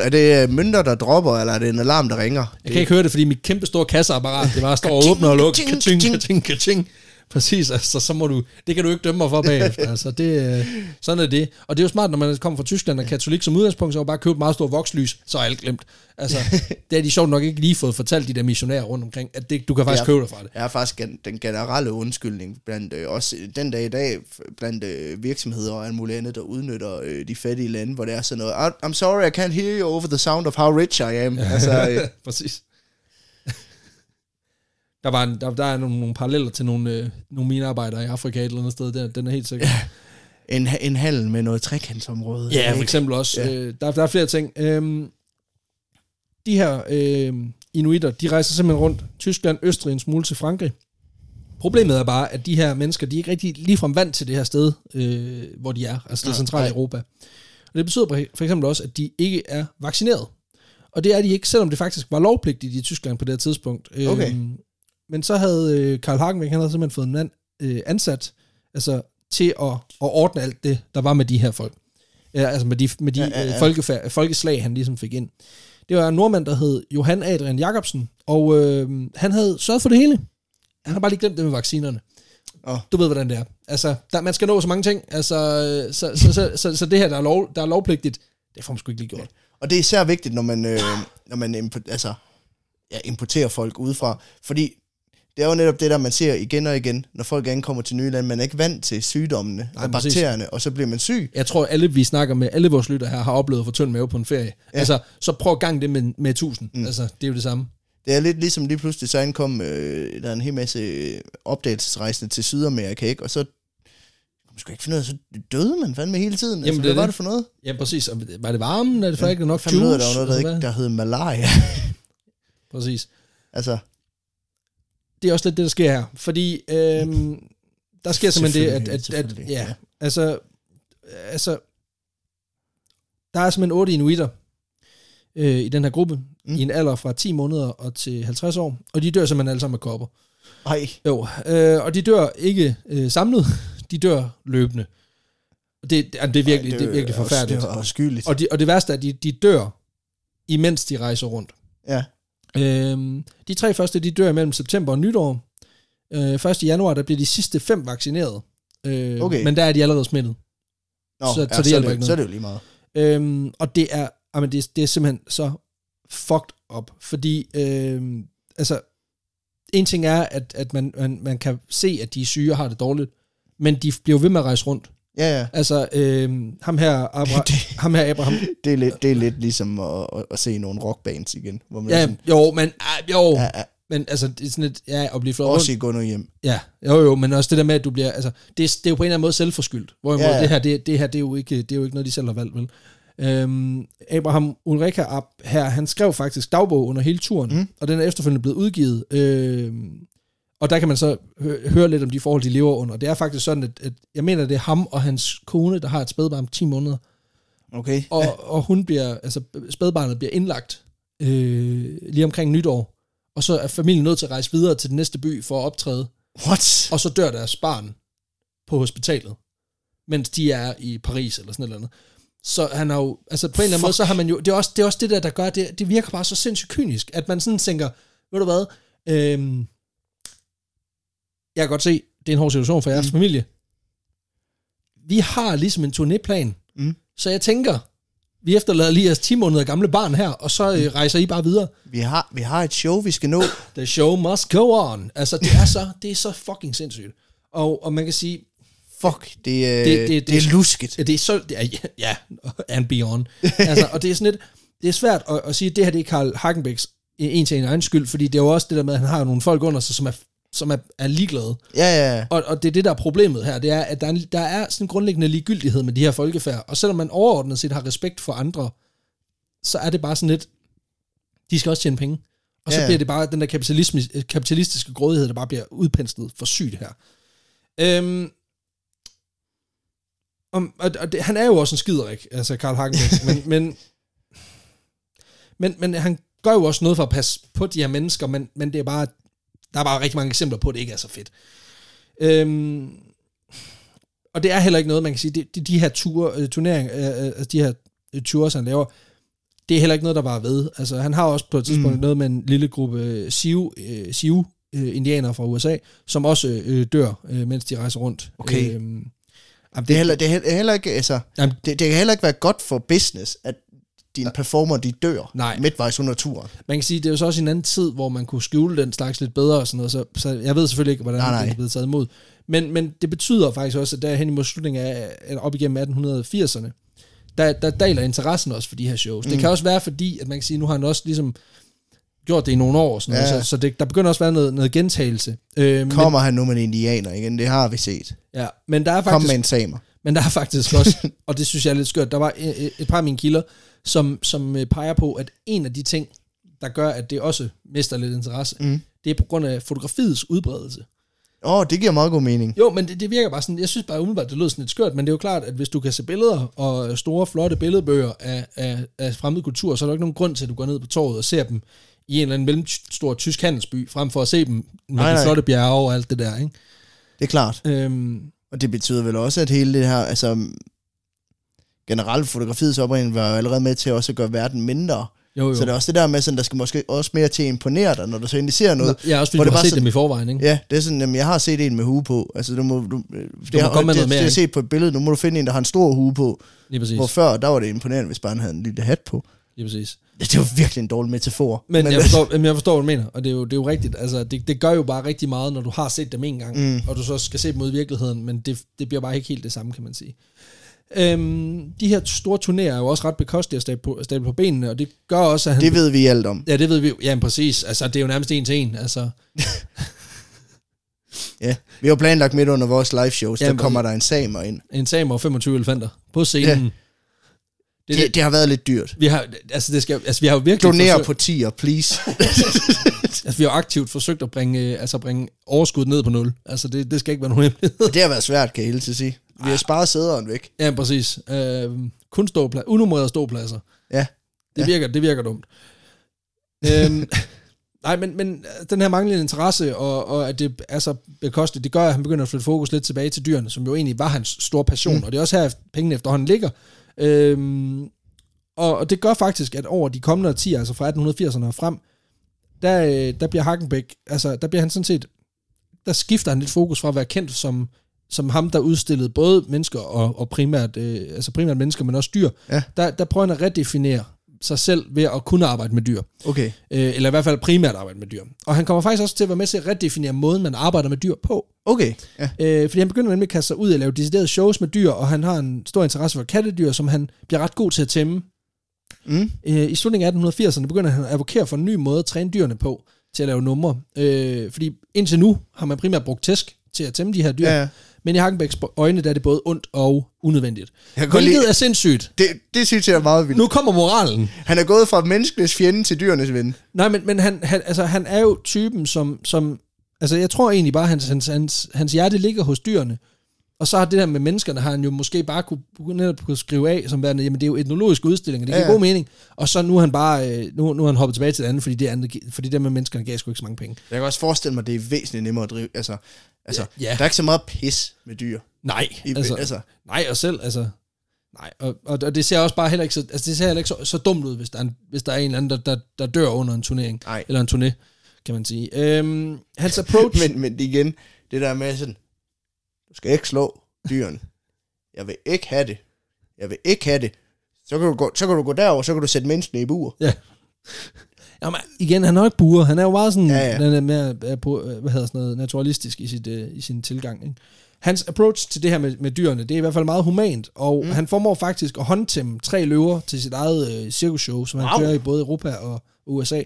Er det øh, mønter, der dropper, eller er det en alarm, der ringer? Jeg kan ikke høre det, fordi mit kæmpe store kasseapparat, det bare står og åbner og lukker, kaching, kaching, kaching. Præcis, altså, så må du, det kan du ikke dømme mig for bagefter, altså, det, øh, sådan er det. Og det er jo smart, når man kommer fra Tyskland og katolik som udgangspunkt, så bare købt et meget stort vokslys, så er alt glemt. Altså, det har de sjovt nok ikke lige fået fortalt de der missionærer rundt omkring, at det, du kan faktisk Ja. købe dig fra det. er faktisk den generelle undskyldning blandt øh, også den dag i dag blandt øh, virksomheder og alt muligt andet, der udnytter øh, de fattige lande, hvor det er sådan noget, "I- I'm sorry, I can't hear you over the sound of how rich I am. altså, øh, Præcis. Der, var en, der, der er nogle, nogle paralleller til nogle, øh, nogle minearbejdere i Afrika et eller andet sted. Den, den er helt sikkert. en, en handel med noget trekantsområde. Ja, for eksempel også. Ja. Ja. Øh, der, der er flere ting. Øhm, de her øh, inuitter, de rejser simpelthen rundt. Tyskland, Østrig, en smule til Frankrig. Problemet er bare, at de her mennesker, de er ikke rigtig ligefrem vant til det her sted, øh, hvor de er, altså det Nej, centrale nej. Europa. Og det betyder for eksempel også, at de ikke er vaccineret. Og det er de ikke, selvom det faktisk var lovpligtigt i Tyskland på det her tidspunkt. Okay. Øhm, men så havde øh, Karl Hagenbeck, han havde simpelthen fået en mand øh, ansat altså, til at, at ordne alt det, der var med de her folk. Ja, altså med de, med de Ja, ja, ja, ja, ja. ja. Folkefærd, folkeslag, han ligesom fik ind. Det var en nordmand, der hed Johan Adrian Jacobsen, og øh, han havde sørget for det hele. Han har bare lige glemt det med vaccinerne. Åh. Du ved, hvordan det er. Altså, der, man skal nå så mange ting. Altså, øh, så, så, så, så, så det her, der er, lov, der er lovpligtigt, det får man sgu ikke lige gjort. Og det er især vigtigt, når man, øh, når man altså, ja, importerer folk udefra, fordi det er jo netop det der, man ser igen og igen, når folk ankommer til nye lande. Man er ikke vant til sygdommene Nej, og præcis. bakterierne, og så bliver man syg. Jeg tror, alle vi snakker med, alle vores lytter her, har oplevet at få tynd mave på en ferie. Ja. Ja. Altså, så prøv at gang det med, med 1000. Mm. Altså, det er jo det samme. Det er lidt ligesom lige pludselig, så ankom øh, der er en hel masse øh, opdagelsesrejsende til Sydamerika, ikke? og så man skulle ikke finde ud af, så døde man fandme hele tiden. Jamen, altså, det hvad var det. det for noget? Ja, præcis. Og Var det varmen? Er det faktisk ikke nok juice? der var noget, der, ikke, der hed malaria. Præcis. altså, Det er også lidt det, der sker her. Fordi øhm, der sker simpelthen det, at, at, at selvfølgelig, ja, altså, altså, der er simpelthen otte inuitter øh, i den her gruppe, Mm. i en alder fra 10 måneder og til 50 år, og de dør simpelthen alle sammen med kopper. ej, Jo, øh, og de dør ikke øh, samlet, de dør løbende. Og Det, det, det, er virkelig, ej, det er virkelig forfærdeligt. Det var afskyeligt. Og, de, og det værste er, at de, de dør, imens de rejser rundt. Ja, Øhm, de tre første, de dør mellem september og nytår. Øh, 1. januar, der bliver de sidste fem vaccineret. Øh, Okay. Men der er de allerede smittet. Nå, Så- ja, så det så, det, ikke så er noget. det jo lige meget. Øhm, og det er, jamen det, det er simpelthen så fucked up, fordi øhm, altså, en ting er, at, at man, man, man kan se, at de er syge og har det dårligt, men de bliver ved med at rejse rundt. Ja, ja. Altså, øhm, ham, her, Abra, ham her Abraham, Det er lidt, det er lidt ligesom at, at, at se nogle rockbands igen, hvor man ja, sådan, jo, men, ah, jo, ja, ja, men altså, det er sådan et, ja, at blive flået rundt. også i gå nu hjem. Ja, jo jo, men også det der med, at du bliver, altså, det er, det er jo på en eller anden måde selvforskyldt. Hvorimod Ja, ja, det her, det, det her, det er jo ikke, det er jo ikke noget, de selv har valgt, vel? Øhm, Abraham Ulrika Ab her, han skrev faktisk dagbog under hele turen, mm. og den er efterfølgende blevet udgivet. Øhm, og der kan man så hø- høre lidt om de forhold, de lever under. Det er faktisk sådan, at, at jeg mener, det er ham og hans kone, der har et spædbarn på 10 måneder, Okay. og, ja. og hun bliver, altså spædbarnet bliver indlagt øh, lige omkring nytår, og så er familien nødt til at rejse videre til den næste by for at optræde What? og så dør deres barn på hospitalet, mens de er i Paris eller sådan noget andet. Så han har jo, altså på en eller anden Fuck. måde, så har man jo, det er også det, er også det der, der gør, det, det virker bare så sindssygt kynisk, at man sådan tænker, ved du hvad, øhm, jeg kan godt se, det er en hård situation for jeres Mm. mm. familie. Vi har ligesom en turnéplan, Mm. så jeg tænker, vi efterlader lige jeres 10 måneder gamle barn her, og så øh, rejser I bare videre. Vi har, vi har et show, vi skal nå. The show must go on. Altså, det er så, det er så fucking sindssygt. Og, og man kan sige, Fuck, det, er, Det- det, det- det, det er lusket. Det er så, det er, ja, and beyond. altså, og det er sådan lidt, det er svært at, at sige, at det her det er Karl Hagenbæks en til en egen skyld, fordi det er jo også det der med, at han har nogle folk under sig, som er, som er, er ligeglade. Ja, ja. Og, og det er det, der er problemet her, det er, at der er, en- der er sådan en grundlæggende ligegyldighed med de her folkefærd, og selvom man overordnet set har respekt for andre, så er det bare sådan lidt, de skal også tjene penge. Og så Ja, ja. bliver det bare den der kapitalisme, kapitalistiske grådighed, der bare bliver udpenslet for sygt her. Øhm, om, og, og det, han er jo også en skiderik, altså Karl Hagenbæk, men, men, men, men han gør jo også noget for at passe på de her mennesker, men, men det er bare, der er bare rigtig mange eksempler på, at det ikke er så fedt. Øhm, og det er heller ikke noget, man kan sige, de, de, de her ture, øh, turnering, øh, øh, altså de her øh, tours, han laver, det er heller ikke noget, der var ved. Altså, han har også på et tidspunkt Mm. noget med en lille gruppe øh, Siu, øh, Siu øh, indianere fra USA, som også øh, dør, øh, mens de rejser rundt. Okay. Øhm, Det er heller, det er heller ikke, altså, Jamen- det, det kan heller ikke være godt for business, at dine performer, de dør Nej. midtvejs under turen. man kan sige, det er jo så også en anden tid, hvor man kunne skjule den slags lidt bedre og sådan noget, så, så jeg ved selvfølgelig ikke, hvordan Nej, nej. det er blevet taget imod. Men, men det betyder faktisk også, at der hen imod slutningen af, op igennem 1880'erne, der, der daler interessen også for de her shows. Mm. Det kan også være fordi, at man kan sige, nu har han også ligesom gjort det i nogle år, sådan noget, Ja. så, så det, der begynder også at være noget, noget gentagelse. Øh, men, Kommer han nu med indianer igen? Det har vi set. ja, men der er Kom faktisk med en samer. Men der er faktisk også, og det synes jeg er lidt skørt, der var et, par af mine kilder, som, som øh, peger på, at en af de ting, der gør, at det også mister lidt interesse, Mm. det er på grund af fotografiets udbredelse. Åh, oh, det giver meget god mening. Jo, men det, det virker bare sådan, jeg synes bare umiddelbart, det lød sådan lidt skørt, men det er jo klart, at hvis du kan se billeder og store, flotte billedbøger af, af, af fremmed kultur, så er der ikke nogen grund til, at du går ned på torvet og ser dem i en eller anden mellemstor tysk handelsby, frem for at se dem med Nej, de flotte bjerge og alt det der, ikke? Det er klart. Øhm, Og det betyder vel også, at hele det her, altså generelt fotografiets oprindelse var jo allerede med til også at gøre verden mindre. jo, jo. Så det er også det der med, sådan, der skal måske også mere til at imponere dig, når du så endelig ser noget. Nå, ja, også fordi du det har set sådan- dem i forvejen, ikke? Ja, det er sådan, jamen, jeg har set en med hue på. Altså, du må, du, det, må komme med det, noget mere, det, jeg set på et billede. Nu må du finde en, der har en stor hue på. Lige præcis. Hvor før, der var det imponerende, hvis bare han havde en lille hat på. Lige præcis. Det, det var virkelig en dårlig metafor. Men, men jeg, forstår, jamen, jeg forstår, hvad du mener, og det er jo, det er jo rigtigt. Altså, det, det gør jo bare rigtig meget, når du har set dem en gang, Mm. og du så skal se dem ud i virkeligheden, men det, det bliver bare ikke helt det samme, kan man sige. Øhm, de her store turnéer er jo også ret bekostelige at stable på, stable på benene, og det gør også, at han... det ved vi alt om. Ja, det ved vi jo. Jamen præcis. Altså, det er jo nærmest en til en. Altså, Ja. Vi har jo planlagt midt under vores live shows, Jamen, der kommer der en samer ind. en samer og 25 elefanter på scenen. Ja. Det, Det, det, har været lidt dyrt. vi har, altså, det skal, altså, vi har jo virkelig Doner forsøgt, på tier, please. altså, vi har aktivt forsøgt at bringe, øh, altså, bringe overskuddet ned på nul. Altså, det, det skal ikke være nogen hemmelighed. det har været svært, kan jeg hilse at sige. Vi har sparet sæderen væk. Ja, præcis. Øh, kun ståpladser, unummerede ståpladser. Ja. Det Ja. virker, det virker dumt. øhm, nej, men, men øh, den her manglende interesse, og, og at det er så bekosteligt, det gør, at han begynder at flytte fokus lidt tilbage til dyrene, som jo egentlig var hans store passion, mm. og det er også her, pengene efterhånden ligger. Øhm, og, og det gør faktisk, at over de kommende årtier, altså fra 1880'erne og frem, der, øh, der bliver Hagenbæk, altså der bliver han sådan set, der skifter han lidt fokus fra at være kendt som, som ham, der udstillede både mennesker og, og primært, øh, altså primært mennesker, men også dyr. Ja. Der, der prøver han at redefinere sig selv ved at kunne arbejde med dyr. Okay. Øh, eller i hvert fald primært arbejde med dyr. Og han kommer faktisk også til at være med til at redefinere måden, man arbejder med dyr på. Okay. Ja. Øh, fordi han begynder nemlig at kaste sig ud og lave deciderede shows med dyr, og han har en stor interesse for kattedyr, som han bliver ret god til at tæmme. Mm. Øh, I slutningen af 1880'erne begynder han at advokere for en ny måde at træne dyrene på til at lave numre. Øh, fordi indtil nu har man primært brugt tæsk til at tæmme de her dyr, Ja, ja. Men i Hagenbæks øjne der er det både ondt og unødvendigt. Hvilket lide, er sindssygt. det, det synes jeg er meget vildt. Nu kommer moralen. Han er gået fra menneskenes fjende til dyrenes ven. Nej, men, men han, han, altså, han er jo typen, som, som... Altså, jeg tror egentlig bare, hans, hans, hans, hans hjerte ligger hos dyrene. Og så har det der med menneskerne, har han jo måske bare kunne, netop kunne skrive af, som værende, jamen det er jo etnologiske udstillinger, det giver Ja, ja, god mening. Og så nu er han bare, øh, nu, nu er han hoppet tilbage til det andet, fordi det, andet, fordi det med menneskerne gav sgu ikke så mange penge. Jeg kan også forestille mig, det er væsentligt nemmere at drive. Altså, altså Ja, ja. der er ikke så meget pis med dyr. Nej, I, altså, altså, nej, og selv, altså, nej, og, og, og det ser også bare heller ikke så, altså det ser heller ikke så, så dumt ud, hvis der, er en, hvis der er en eller anden, der, der, der dør under en turnering, nej. eller en turné, kan man sige. Øhm, hans approach, Men, men igen, det der med sådan, du skal ikke slå dyrene. Jeg vil ikke have det. Jeg vil ikke have det. Så kan du gå, så kan du gå derover, så kan du sætte menneskene i bur. Jamen, igen, han er jo ikke buer. Han er jo meget sådan, Ja, ja. Den er mere, er på, øh, hvad hedder sådan noget, naturalistisk i, sit, øh, i sin tilgang. Ikke? Hans approach til det her med, med dyrene, det er i hvert fald meget humant, og mm. han formår faktisk at håndtæmme tre løver til sit eget øh, cirkusshow, som han Wow. kører i både Europa og USA.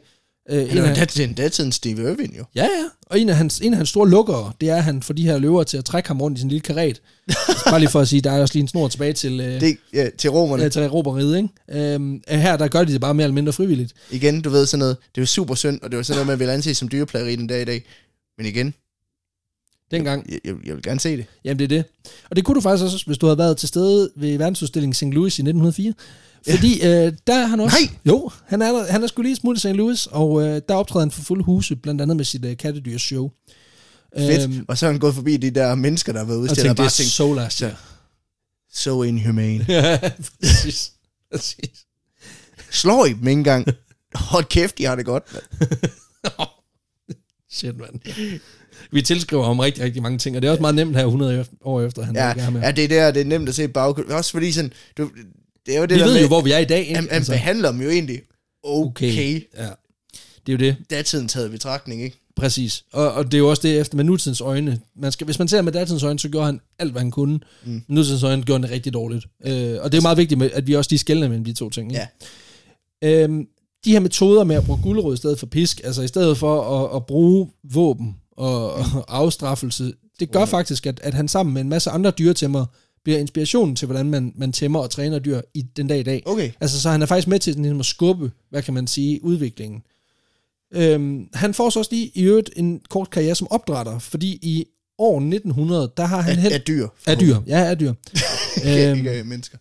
Øh, Han er jo det er en datiden Steve Irwin jo. ja, ja. Og en af, hans, en af hans store lukkere, det er, at han får de her løver til at trække ham rundt i sin lille karet. Bare lige for at sige, der er også lige en snor tilbage til, øh, Det, ja, til romerne. ja, til roberiet, ikke? Øhm, her, der gør de det bare mere eller mindre frivilligt. Igen, du ved sådan noget, det er jo super synd, og det var sådan noget, man vil anse som dyreplageri den dag i dag. Men igen, Dengang, jeg, jeg, jeg vil gerne se det. Jamen, det er det. Og det kunne du faktisk også, hvis du havde været til stede ved verdensudstillingen St. Louis i 1904. Fordi øh, der er han også... Nej! Jo, han er, han er sgu lige smut i St. Louis, og øh, der optræder han for fulde huse, blandt andet med sit øh, kattedyrs show. Fedt. Øhm, og så er han gået forbi de der mennesker, der har været og udstillet, og det bare er tænkt, so last så- year. so inhumane. Ja, præcis. præcis. Slår I dem ikke engang? Hold kæft, de har det godt. Shit, mand. Vi tilskriver ham rigtig, rigtig mange ting, og det er også meget nemt her 100 år efter, han Ja, med. ja, det er der, det er nemt at se baggrund. Også fordi sådan, du, det er jo det Vi der ved med, jo, hvor vi er i dag, ikke? han, han behandler dem jo egentlig okay. okay. Ja. Det er jo det. Datiden taget i betragtning, ikke? Præcis. Og, og det er jo også det efter med nutidens øjne. Man skal, hvis man ser med datidens øjne, så gjorde han alt, hvad han kunne. Mm. Nutidens øjne gjorde han det rigtig dårligt. Øh, og det er jo meget vigtigt, med, at vi også lige skældner mellem de to ting. Ikke? Ja. Øhm, de her metoder med at bruge gulerod i stedet for pisk, altså i stedet for at, at bruge våben og, og afstraffelse, det gør faktisk, at, at han sammen med en masse andre dyretæmmer bliver inspirationen til, hvordan man, man tæmmer og træner dyr i den dag i dag. Okay. Altså, så han er faktisk med til sådan, ligesom at skubbe, hvad kan man sige, udviklingen. Øhm, han får så også lige i øvrigt en kort karriere som opdrætter, fordi i år 1900, der har han Af, held... af dyr. Af dyr, ja, af dyr. Ikke, øhm, ikke af mennesker.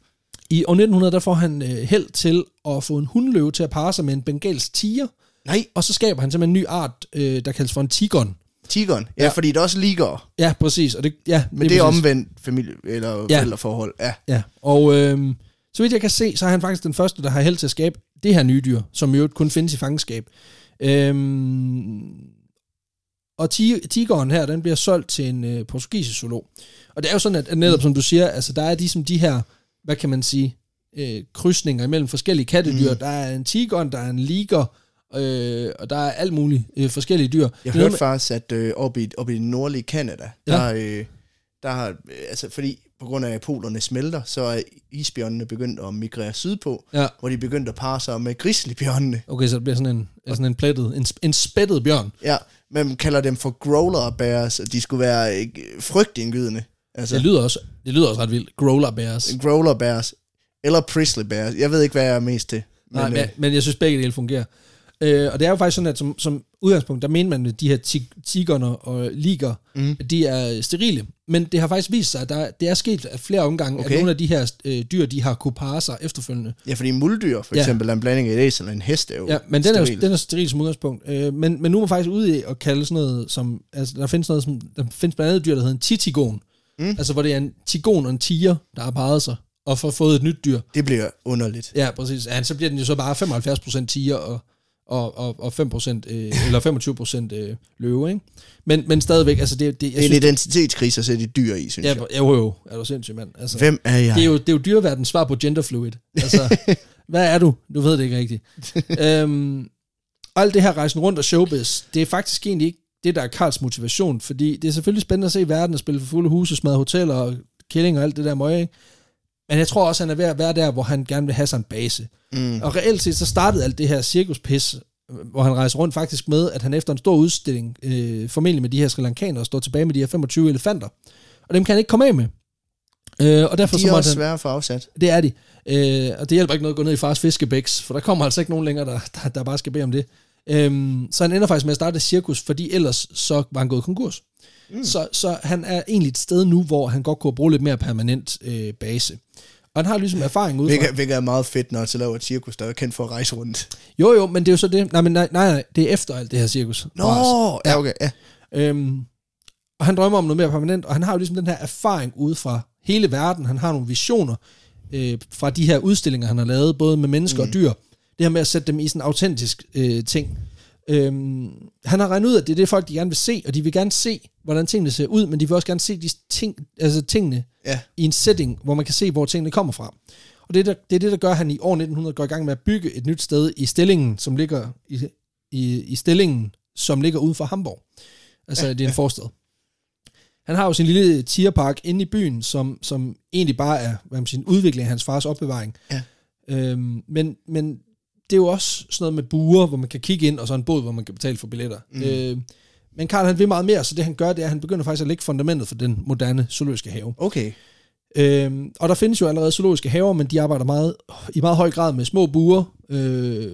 I år 1900, der får han øh, held til at få en hundløve til at parre sig med en bengalsk tiger, Nej, og så skaber han simpelthen en ny art, øh, der kaldes for en tigon. tigeren. Ja, Ja. fordi det er også ligger. Ja, præcis. Og det, ja, Men det er omvendt familie- eller Ja. forældreforhold. Ja. Ja, og øh, så vidt jeg kan se, så er han faktisk den første, der har held til at skabe det her nye dyr, som jo kun findes i fangenskab. Øhm, og ti- tigeren her, den bliver solgt til en øh, portugisisk zoolog. Og det er jo sådan, at, at netop som du siger, altså der er ligesom de her, hvad kan man sige, øh, krydsninger imellem forskellige kattedyr. Mm. Der er en tiger, der er en liger, øh, og der er alt muligt øh, forskellige dyr. Jeg hørte med- faktisk, at øh, oppe, i, oppe i det nordlige Kanada, Ja. der, øh, der har, øh, altså fordi på grund af at polerne smelter, så er isbjørnene begyndt at migrere sydpå, Ja. hvor de begyndt at parre sig med grizzlybjørnene. Okay, så det bliver sådan en, sådan en plettet, en, en spættet bjørn. Ja, man kalder dem for growler bears, og de skulle være øh, frygtindgydende. Altså, Det lyder også, det lyder også ret vildt. Growler bears. growler bears, eller prisley bears. Jeg ved ikke, hvad jeg er mest til. Nej, men, øh, men, men jeg synes begge dele fungerer. Øh, og det er jo faktisk sådan, at som, som udgangspunkt, der mener man, at de her tig- tigerne og liger, mm. de er sterile. Men det har faktisk vist sig, at der, det er sket af flere omgange, okay. At nogle af de her øh, dyr, de har kunne parre sig efterfølgende. Ja, fordi muldyr for Ja. eksempel er en blanding af et æsel og en hest er jo Ja, men den er, steril. den er steril som udgangspunkt. Øh, men, men nu er man faktisk ude i at kalde sådan noget som, altså der findes noget som, der findes blandt andet et dyr, der hedder en titigon. Mm. Altså hvor det er en tigon og en tiger, der har parret sig, og får fået et nyt dyr. Det bliver underligt. Ja, præcis. Ja, så bliver den jo så bare 75% tiger og, og, og, og 5% øh, eller 25% øh, løve, ikke? Men, men stadigvæk, altså det, det Det er en synes, identitetskrise at sætte et dyr i, synes ja, jeg. jo, jo, er du sindssyg, mand. Altså, Hvem er jeg? det er jo, det er jo dyreverdens svar på genderfluid. Altså, hvad er du? Du ved det ikke rigtigt. øhm, alt det her rejsen rundt og showbiz, det er faktisk egentlig ikke det, der er Karls motivation, fordi det er selvfølgelig spændende at se verden og spille for fulde huse, smadre hoteller og killing og alt det der møg, ikke? Men jeg tror også, han er ved at være der, hvor han gerne vil have sig en base. Mm. Og reelt set, så startede alt det her cirkuspis, hvor han rejser rundt faktisk med, at han efter en stor udstilling, øh, formentlig med de her sri lankanere, står tilbage med de her 25 elefanter. Og dem kan han ikke komme af med. Øh, og derfor De så er måtte også han, svære at få afsat. det er de. Øh, og det hjælper ikke noget at gå ned i fars fiskebæks, for der kommer altså ikke nogen længere, der, der, der bare skal bede om det. Øhm, så han ender faktisk med at starte et cirkus, fordi ellers så var han gået konkurs. Mm. Så, så han er egentlig et sted nu, hvor han godt kunne bruge lidt mere permanent øh, base. Og han har ligesom erfaring udefra. Hvilket, hvilket er meget fedt, når til laver et cirkus, der er kendt for at rejse rundt. Jo, jo, men det er jo så det. Nej, men nej, nej, nej det er efter alt det her cirkus. Nå, ja, okay, ja. Øhm, og han drømmer om noget mere permanent, og han har jo ligesom den her erfaring ude fra hele verden. Han har nogle visioner øh, fra de her udstillinger, han har lavet, både med mennesker mm. og dyr. Det her med at sætte dem i sådan en autentisk øh, ting. Øhm, han har regnet ud, at det er det, folk de gerne vil se, og de vil gerne se, hvordan tingene ser ud, men de vil også gerne se de ting, altså tingene Ja. i en setting, hvor man kan se, hvor tingene kommer fra. Og det, der, det er det, der gør, at han i år 1900 går i gang med at bygge et nyt sted i stillingen, som ligger i, i, i stillingen, som ligger uden for Hamburg. Altså, ja, det er en ja. forstad. Han har jo sin lille tierpark inde i byen, som, som egentlig bare er hvad man siger, en udvikling af hans fars opbevaring. Ja. Øhm, men, men det er jo også sådan noget med buer, hvor man kan kigge ind, og så en båd, hvor man kan betale for billetter. Mm. Øh, men Karl han vil meget mere, så det han gør, det er, at han begynder faktisk at lægge fundamentet for den moderne zoologiske have. Okay. Øhm, og der findes jo allerede zoologiske haver, men de arbejder meget, i meget høj grad med små buer øh,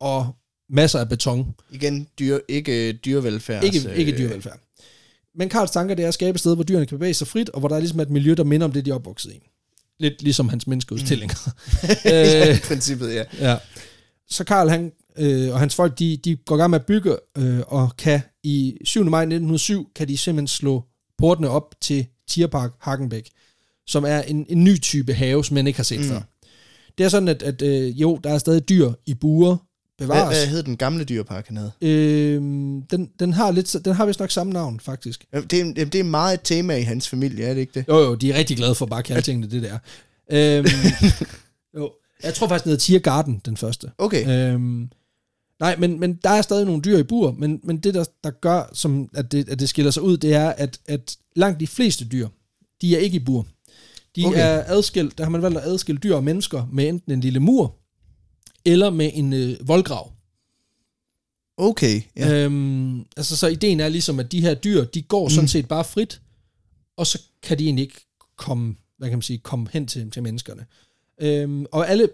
og masser af beton. Igen, dyr, ikke dyrevelfærd. Ikke, ikke dyrevelfærd. Men Karls tanker, det er at skabe et sted, hvor dyrene kan bevæge sig frit, og hvor der er ligesom et miljø, der minder om det, de er opvokset i. Lidt ligesom hans menneskeudstillinger. Mm. øh, princippet, ja. Ja. Så Karl han, øh, og hans folk, de, de går i gang med at bygge, øh, og kan i 7. maj 1907, kan de simpelthen slå portene op til Tierpark Hagenbæk, som er en, en ny type have, som man ikke har set mm. før. Det er sådan, at, at øh, jo, der er stadig dyr i buer Hvad, bevares. hvad hed den gamle dyrepark, han havde? Øhm, den, den har lidt, den har vist nok samme navn, faktisk. Jamen, Det, er- det er meget et tema i hans familie, er det ikke det? Jo, jo, de er rigtig glade for bare at kalde tingene det der. Øhm, jo, jeg tror faktisk, den hedder Tiergarten, den første. Okay. Øhm, nej, men, men der er stadig nogle dyr i bur, men, men det, der, der gør, som, at, det, at det skiller sig ud, det er, at, at langt de fleste dyr, de er ikke i bur. De Okay. er adskilt, der har man valgt at adskille dyr og mennesker med enten en lille mur, eller med en øh, voldgrav. Okay, ja. Øhm, altså, så ideen er ligesom, at de her dyr, de går sådan Mm. set bare frit, og så kan de egentlig ikke komme, hvad kan man sige, komme hen til, til menneskerne. Øhm, og alle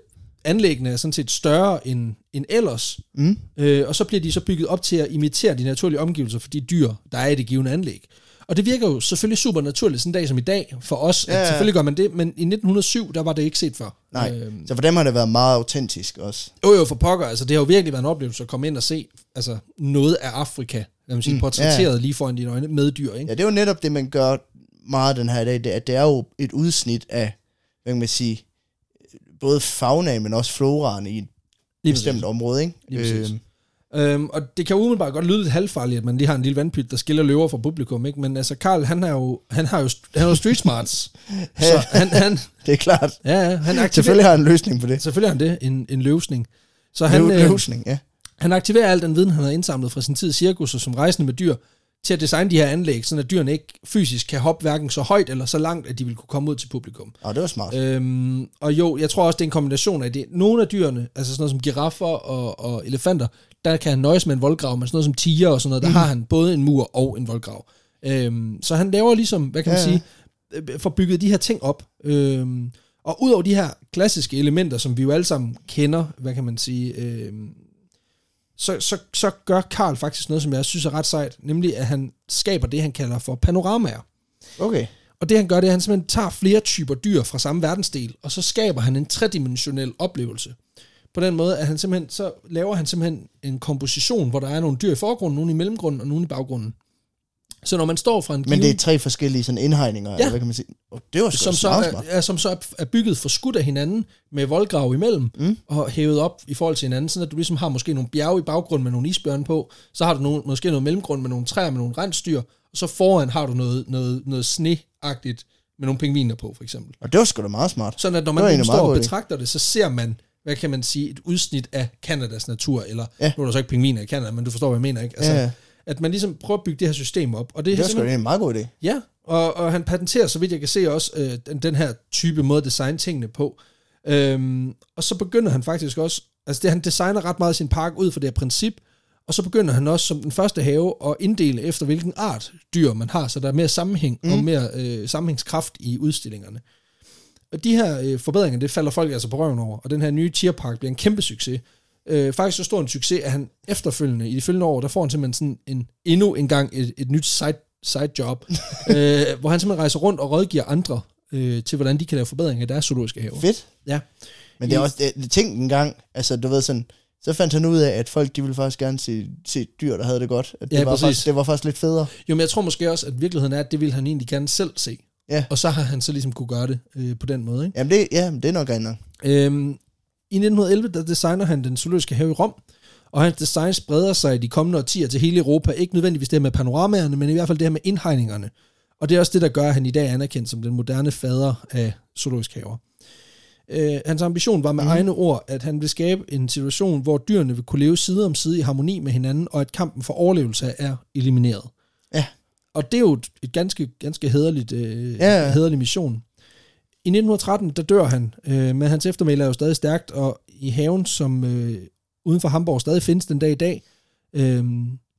anlæggene er sådan set større end, end ellers, Mm. øh, og så bliver de så bygget op til at imitere de naturlige omgivelser for de dyr, der er i det givende anlæg. Og det virker jo selvfølgelig super naturligt, sådan en dag som i dag, for os, Ja, ja. selvfølgelig gør man det, men i 1907, der var det ikke set før. Nej, Øhm, så for dem har det været meget autentisk også. jo jo, for pokker, altså det har jo virkelig været en oplevelse at komme ind og se altså, noget af Afrika, lad mig sige, Mm, portrætteret ja. lige foran dine øjne med dyr, ikke? Ja, det er jo netop det, man gør meget den her dag, det, er, at det er jo et udsnit af, hvad kan man sige, både faunaen, men også floraen i et Lige bestemt præcis. område, ikke? Lige præcis. Øhm, Øhm, og det kan umiddelbart godt lyde lidt halvfarligt, at man lige har en lille vandpyt, der skiller løver fra publikum, ikke? Men altså, Karl, han er jo, han har jo, han har jo street smarts. så han, han, det er klart. ja, ja, han aktiverer, Selvfølgelig har han en løsning på det. selvfølgelig har han det, en, en løsning. Så han, Løv, øh, løsning, ja. han aktiverer al den viden, han har indsamlet fra sin tid i cirkus og som rejsende med dyr, til at designe de her anlæg, så at dyrene ikke fysisk kan hoppe hverken så højt eller så langt, at de vil kunne komme ud til publikum. Og det var smart. Øhm, og jo, jeg tror også, det er en kombination af det. Nogle af dyrene, altså sådan noget som giraffer og, og elefanter, der kan han nøjes med en voldgrav, men sådan noget som tiger og sådan noget, der Mhm. har han både en mur og en voldgrav. Øhm, så han laver ligesom, hvad kan man Ja, sige, øh, får bygget de her ting op. Øhm, og udover de her klassiske elementer, som vi jo alle sammen kender, hvad kan man sige, øhm, så, så, så gør Karl faktisk noget, som jeg synes er ret sejt, nemlig at han skaber det, han kalder for panoramaer. Okay. Og det han gør, det er, at han simpelthen tager flere typer dyr fra samme verdensdel, og så skaber han en tredimensionel oplevelse. På den måde, at han simpelthen, så laver han simpelthen en komposition, hvor der er nogle dyr i forgrunden, nogle i mellemgrunden og nogle i baggrunden. Så når man står fra en Men det given, er tre forskellige sådan indhegninger, ja. eller hvad kan man sige? Oh, det var som, så er, er, som så er, bygget for skudt af hinanden, med voldgrav imellem, Mm. og hævet op i forhold til hinanden, sådan at du ligesom har måske nogle bjerge i baggrunden med nogle isbjørn på, så har du nogle, måske noget mellemgrund med nogle træer med nogle rensdyr, og så foran har du noget, noget, noget sneagtigt med nogle pingviner på, for eksempel. Og det var sgu da meget smart. Sådan at når man ligesom står og betragter det, så ser man, hvad kan man sige, et udsnit af Kanadas natur, eller Ja. ja. nu er der så ikke pingviner i Kanada, men du forstår, hvad jeg mener, ikke? Altså, ja, ja. At man ligesom prøver at bygge det her system op. Og det, det er sgu en meget god idé. Ja, og, og han patenterer, så vidt jeg kan se, også øh, den, den her type måde at designe tingene på. Øhm, og så begynder han faktisk også, altså det, han designer ret meget sin park ud fra det her princip, og så begynder han også som den første have at inddele efter, hvilken art dyr man har, så der er mere sammenhæng mm. og mere øh, sammenhængskraft i udstillingerne. Og de her øh, forbedringer, det falder folk altså på røven over, og den her nye tierpark bliver en kæmpe succes. Øh, faktisk så stor en succes, at han efterfølgende, i de følgende år, der får han simpelthen sådan en, endnu en gang et, et nyt side, side job, øh, hvor han simpelthen rejser rundt og rådgiver andre øh, til, hvordan de kan lave forbedringer i deres zoologiske haver. Fedt. Ja. Men det er også, det, tænkte en gang, altså du ved sådan, så fandt han ud af, at folk, de ville faktisk gerne se, se dyr, der havde det godt. At det, Ja, var præcis. faktisk, det var faktisk lidt federe. Jo, men jeg tror måske også, at virkeligheden er, at det vil han egentlig gerne selv se. Ja. Og så har han så ligesom kunne gøre det øh, på den måde. Ikke? Jamen det, ja, det er nok rent nok. Øhm, I 1911, der designer han den zoologiske have i Rom, og hans design spreder sig i de kommende årtier til hele Europa. Ikke nødvendigvis det her med panoramaerne, men i hvert fald det her med indhegningerne. Og det er også det, der gør, at han i dag er anerkendt som den moderne fader af zoologiske haver. Øh, hans ambition var med mm. egne ord, at han ville skabe en situation, hvor dyrene vil kunne leve side om side i harmoni med hinanden, og at kampen for overlevelse er elimineret. Ja. Og det er jo et, et ganske, ganske hederligt, øh, Ja, ja. hederlig mission. I 1913, der dør han, øh, men hans eftermæle er jo stadig stærkt, og i haven, som øh, uden for Hamburg stadig findes den dag i dag, øh,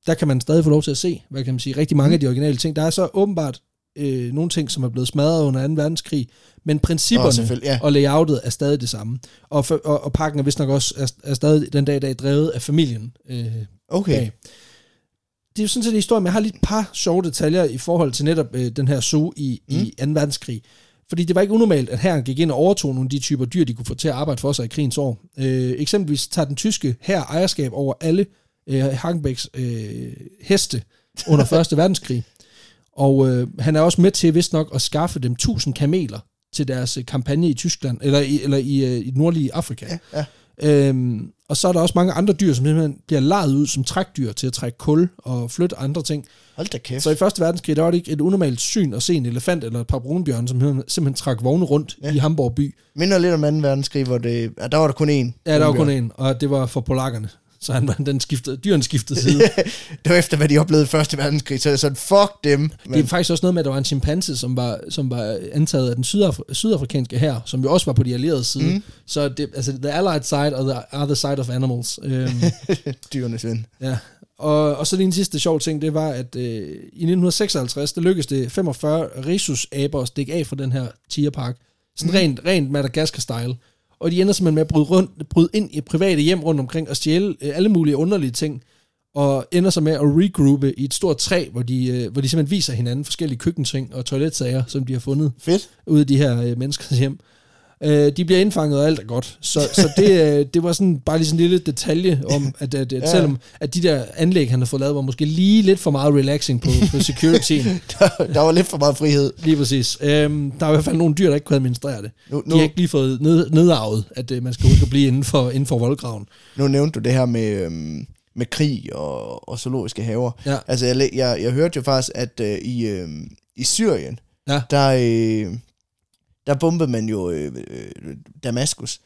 der kan man stadig få lov til at se, hvad kan man sige, rigtig mange af de originale ting. Der er så åbenbart øh, nogle ting, som er blevet smadret under 2. verdenskrig, men principperne selvfølgelig, ja. og layoutet er stadig det samme. Og, for, og, og parken er vist nok også er, er stadig den dag i dag drevet af familien. Øh, Okay. bag. Det er jo sådan set en historie, men jeg har lige et par sjove detaljer i forhold til netop øh, den her zoo i, mm. i 2. verdenskrig. Fordi det var ikke unormalt, at her gik ind og overtog nogle af de typer dyr, de kunne få til at arbejde for sig i krigens år. Øh, eksempelvis tager den tyske her ejerskab over alle øh, Hagenbæks øh, heste under 1. verdenskrig. Og øh, han er også med til vist nok at skaffe dem 1000 kameler til deres øh, kampagne i Tyskland, eller i, eller i, øh, i nordlige Afrika. Ja, Øhm, og så er der også mange andre dyr, som simpelthen bliver lejet ud som trækdyr til at trække kul og flytte andre ting. Hold da kæft. Så i Første Verdenskrig, der var det ikke et unormalt syn at se en elefant eller et par brunbjørn, som simpelthen- trak vogne rundt ja. I Hamburg by. Minder lidt om 2. verdenskrig, hvor det, ja, der var der kun én. Ja, der var kun en, og det var for polakkerne. Så han, den skiftede, dyrene skiftede side. det var efter, hvad de oplevede i 1. verdenskrig, så er det sådan, fuck dem. Det er faktisk også noget med, at der var en chimpanse, som var, som var antaget af den sydafri- sydafrikanske her, som jo også var på de allierede side. Mm. Så det, altså, the allied side og the other side of animals. Øhm, Dyrenes ven. ja. Og, og så lige en sidste sjov ting, det var, at øh, i 1956, der lykkedes det 45 rhesus-aber at stikke af fra den her tierpark. Sådan mm. rent, rent Madagaskar-style. Og de ender simpelthen med at bryde, rundt, bryde ind i private hjem rundt omkring og stjæle øh, alle mulige underlige ting. Og ender så med at regroupe i et stort træ, hvor de, øh, hvor de simpelthen viser hinanden forskellige køkkenting og toiletsager, som de har fundet Fedt. ude i de her øh, menneskers hjem. Øh, de bliver indfanget, og alt er godt. Så, så det, øh, det var sådan, bare lige sådan en lille detalje om, at, at, at Ja. selvom at de der anlæg, han har fået lavet, var måske lige lidt for meget relaxing på, på securityen. Der, der var lidt for meget frihed. lige præcis. Øhm, der er i hvert fald nogle dyr, der ikke kunne administrere det. Nu, De nu, har ikke lige fået ned, nedarvet, at øh, man skal huske at blive inden for, inden for voldgraven. nu nævnte du det her med, øhm, med krig og, og zoologiske haver. Ja. Altså, jeg, jeg, jeg hørte jo faktisk, at øh, i, øh, i Syrien, Ja. der, øh, der bombede man jo øh, øh, Damaskus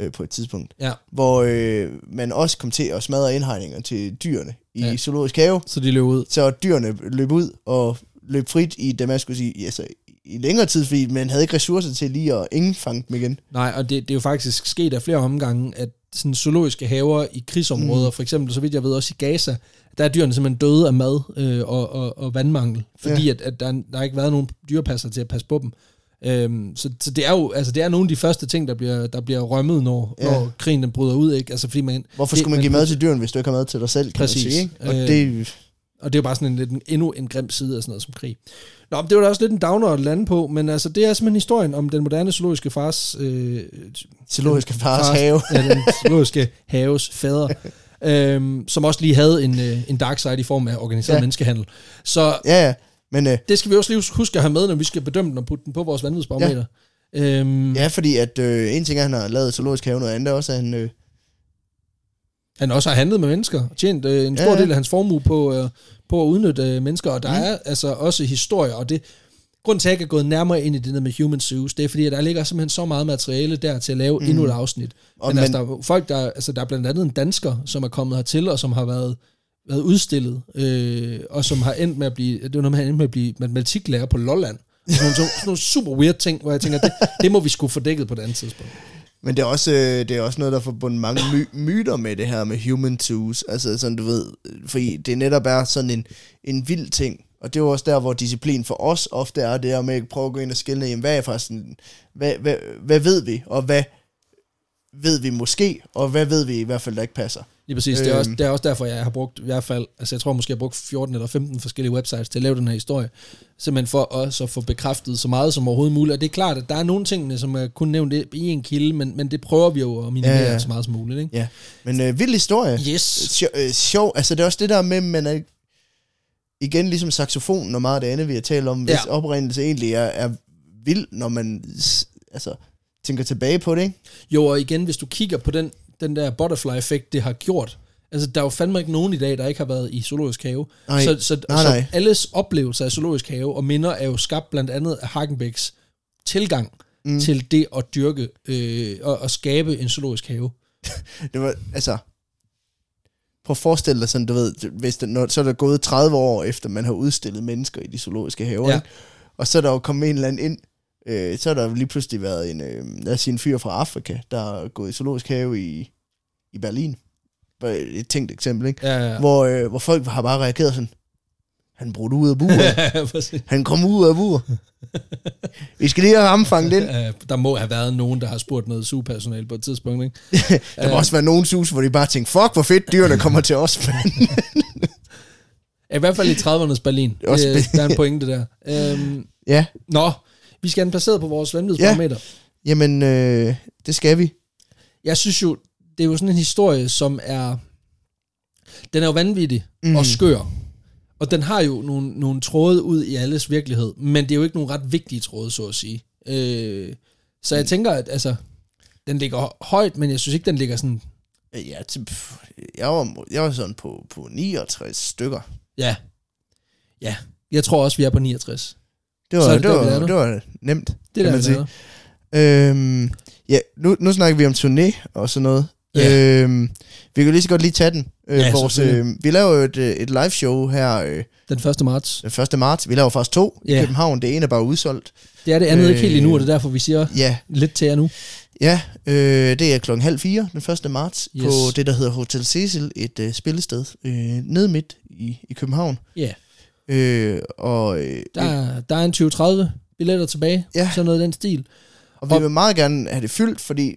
øh, på et tidspunkt, Ja, hvor øh, man også kom til at smadre indhegninger til dyrene i Ja. zoologisk have. så de løb ud. Så dyrene løb ud og løb frit i Damaskus i, altså, i længere tid, fordi man havde ikke ressourcer til lige at indfange dem igen. Nej, og det, det er jo faktisk sket af flere omgange, at sådan zoologiske haver i krigsområder, mm. for eksempel, så vidt jeg ved, også i Gaza, der er dyrene simpelthen døde af mad øh, og, og, og vandmangel, fordi ja. at, at der, der har ikke været nogen dyrepasser til at passe på dem. Øhm, så, så det er jo altså det er nogle af de første ting, der bliver, der bliver rømmet, når, ja. Når krigen den bryder ud. Ikke? Altså, fordi man, Hvorfor det- skulle man give mad til dyrene, hvis du ikke har mad til dig selv, kan Præcis. man sige, ikke? Og Øh, det, Og det er jo bare sådan en, lidt, en, endnu en grim side af sådan noget som krig. Nå, det var da også lidt en downer at lande på, men altså, det er simpelthen historien om den moderne zoologiske fars... Øh, zoologiske fars fars- have. ja, den zoologiske haves fader, øhm, som også lige havde en, øh, en dark side i form af organiseret. Ja. menneskehandel. Så Ja, ja. Men øh, det skal vi også lige huske at have med, når vi skal bedømme den og putte den på vores vanvidsbarometer. Ja. Øhm, ja. fordi at øh, en ting er, at han har lavet zoologisk have, noget andet også, at han... Øh, Han også har handlet med mennesker, og tjent øh, en stor Ja, ja, del af hans formue på, øh, på at udnytte øh, mennesker, og der Mm. er altså også historier, og det... Grunden til, at jeg ikke er gået nærmere ind i det der med human zoos, det er fordi, at der ligger simpelthen så meget materiale der til at lave mm. endnu et afsnit. Og men, altså, men- der er folk, der, altså, der er blandt andet en dansker, som er kommet hertil, og som har været, været udstillet, øh, og som har endt med at blive, det var noget med, at han med at blive matematiklærer på Lolland. Sådan nogle, sådan nogle super weird ting, hvor jeg tænker, det, det må vi skulle få dækket på et andet tidspunkt. men det er, også, øh, det er også noget, der er forbundet mange my- myter med det her med human tools. Altså sådan, du ved, fordi det netop er sådan en, en vild ting. Og det er jo også der, hvor disciplin for os ofte er det her med at prøve at gå ind og skille, jamen, hvad er faktisk, hvad, hvad, hvad ved vi, og hvad ved vi måske, og hvad ved vi i hvert fald, der ikke passer. Lige præcis. Det er, også, Øhm. det er også derfor, jeg har brugt i hvert fald, altså jeg tror måske, jeg har brugt 14 eller 15 forskellige websites til at lave den her historie. Simpelthen for også at få bekræftet så meget som overhovedet muligt. Og det er klart, at der er nogle ting, som er kun nævnt i en kilde, men, men det prøver vi jo at minimere Ja, ja, så meget som muligt. Ikke? Ja, men øh, vild historie. Yes. Sjov, øh, sjov, altså det er også det der med, man er igen ligesom saxofonen og meget af det andet, vi har talt om, hvis Ja. oprindelse egentlig er, er vild, når man altså, tænker tilbage på det, ikke? Jo, og igen, hvis du kigger på den, den der butterfly-effekt, det har gjort, altså der er jo fandme ikke nogen i dag, der ikke har været i zoologisk have. Nej. Så, så, Nej, så nej. alles oplevelser af zoologisk have og minder er jo skabt blandt andet af Hagenbecks tilgang mm. til det at dyrke øh, og, og skabe en zoologisk have. Det var, altså, prøv at forestille dig sådan, du ved, hvis det, når, så er der gået 30 år efter, man har udstillet mennesker i de zoologiske haver, Ja. ja. og så er der jo kommet en eller anden ind, øh, så har der lige pludselig været en, øh, lad os sige, en fyr fra Afrika, der har gået i zoologisk have i, i Berlin. Et tænkt eksempel, ikke? Ja, ja. hvor, øh, hvor folk har bare reageret sådan, han brugte ud af buret. Han kom ud af buret. Vi skal lige have ham fanget ind. Øh, der må have været nogen, der har spurgt noget superpersonale på et tidspunkt, ikke? Der må også være nogen sus, hvor de bare tænker, fuck, hvor fedt dyrene kommer til os. mand." Ja, I hvert fald i 30'ernes Berlin. er også- Det, der er en pointe der. Øhm, ja, nå, vi skal have den placeret på vores vanvidsparameter. Ja. jamen, øh, det skal vi. Jeg synes jo, det er jo sådan en historie, som er... Den er jo vanvittig mm. Mm. og skør. Og den har jo nogle, nogle tråde ud i alles virkelighed, men det er jo ikke nogle ret vigtige tråde, så at sige. Øh, så jeg tænker, at altså, den ligger højt, men jeg synes ikke, den ligger sådan... Ja, til, pff, jeg, var, jeg var sådan på, på 69 stykker. Ja. Ja. Jeg tror også, vi er på 69. Det var, Så det, det det, der, vi var, det var nemt, Det kan der, man sige. Øhm, ja, nu, nu snakker vi om turné og sådan noget. Ja. Øhm, vi kan lige så godt lige tage den. Øh, Ja, vores, øh, vi laver jo et, øh, et live show her øh, Den 1. marts. den 1. marts. Vi laver faktisk to i Ja. København. Det ene er bare udsolgt. Det er det andet øh, ikke helt endnu, og det er derfor, vi siger Ja, lidt til jer nu. ja øh, det er klokken halv fire den 1. marts Yes. på det, der hedder Hotel Cecil, et øh, spillested øh, nede midt i, i København. Ja. Øh, og, øh, Der, er- der er en 20-30 billetter tilbage. Ja. Sådan noget i den stil. og vi og- vil meget gerne have det fyldt, fordi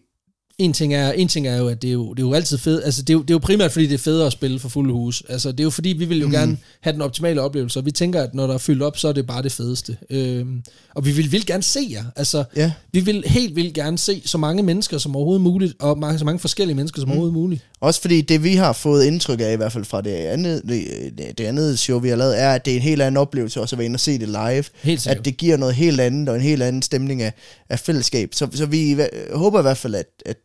En ting, er, en ting er jo, at det er jo, det er jo altid fedt. Altså, det er, jo, det er jo primært, fordi det er federe at spille for fulde hus. Altså, det er jo fordi, vi vil jo Mm. gerne have den optimale oplevelse, og vi tænker, at når der er fyldt op, så er det bare det fedeste. Øhm, og vi vil, vil gerne se jer. Altså, ja, vi vil helt vildt gerne se så mange mennesker som overhovedet muligt, og så mange forskellige mennesker som mm. overhovedet muligt. Også fordi det, vi har fået indtryk af, i hvert fald fra det andet, det, det andet show, vi har lavet, er, at det er en helt anden oplevelse også at være inde og se det live. Helt sikkert. At det giver noget helt andet, og en helt anden stemning af, af fællesskab. Så, så vi håber i hvert fald, at, at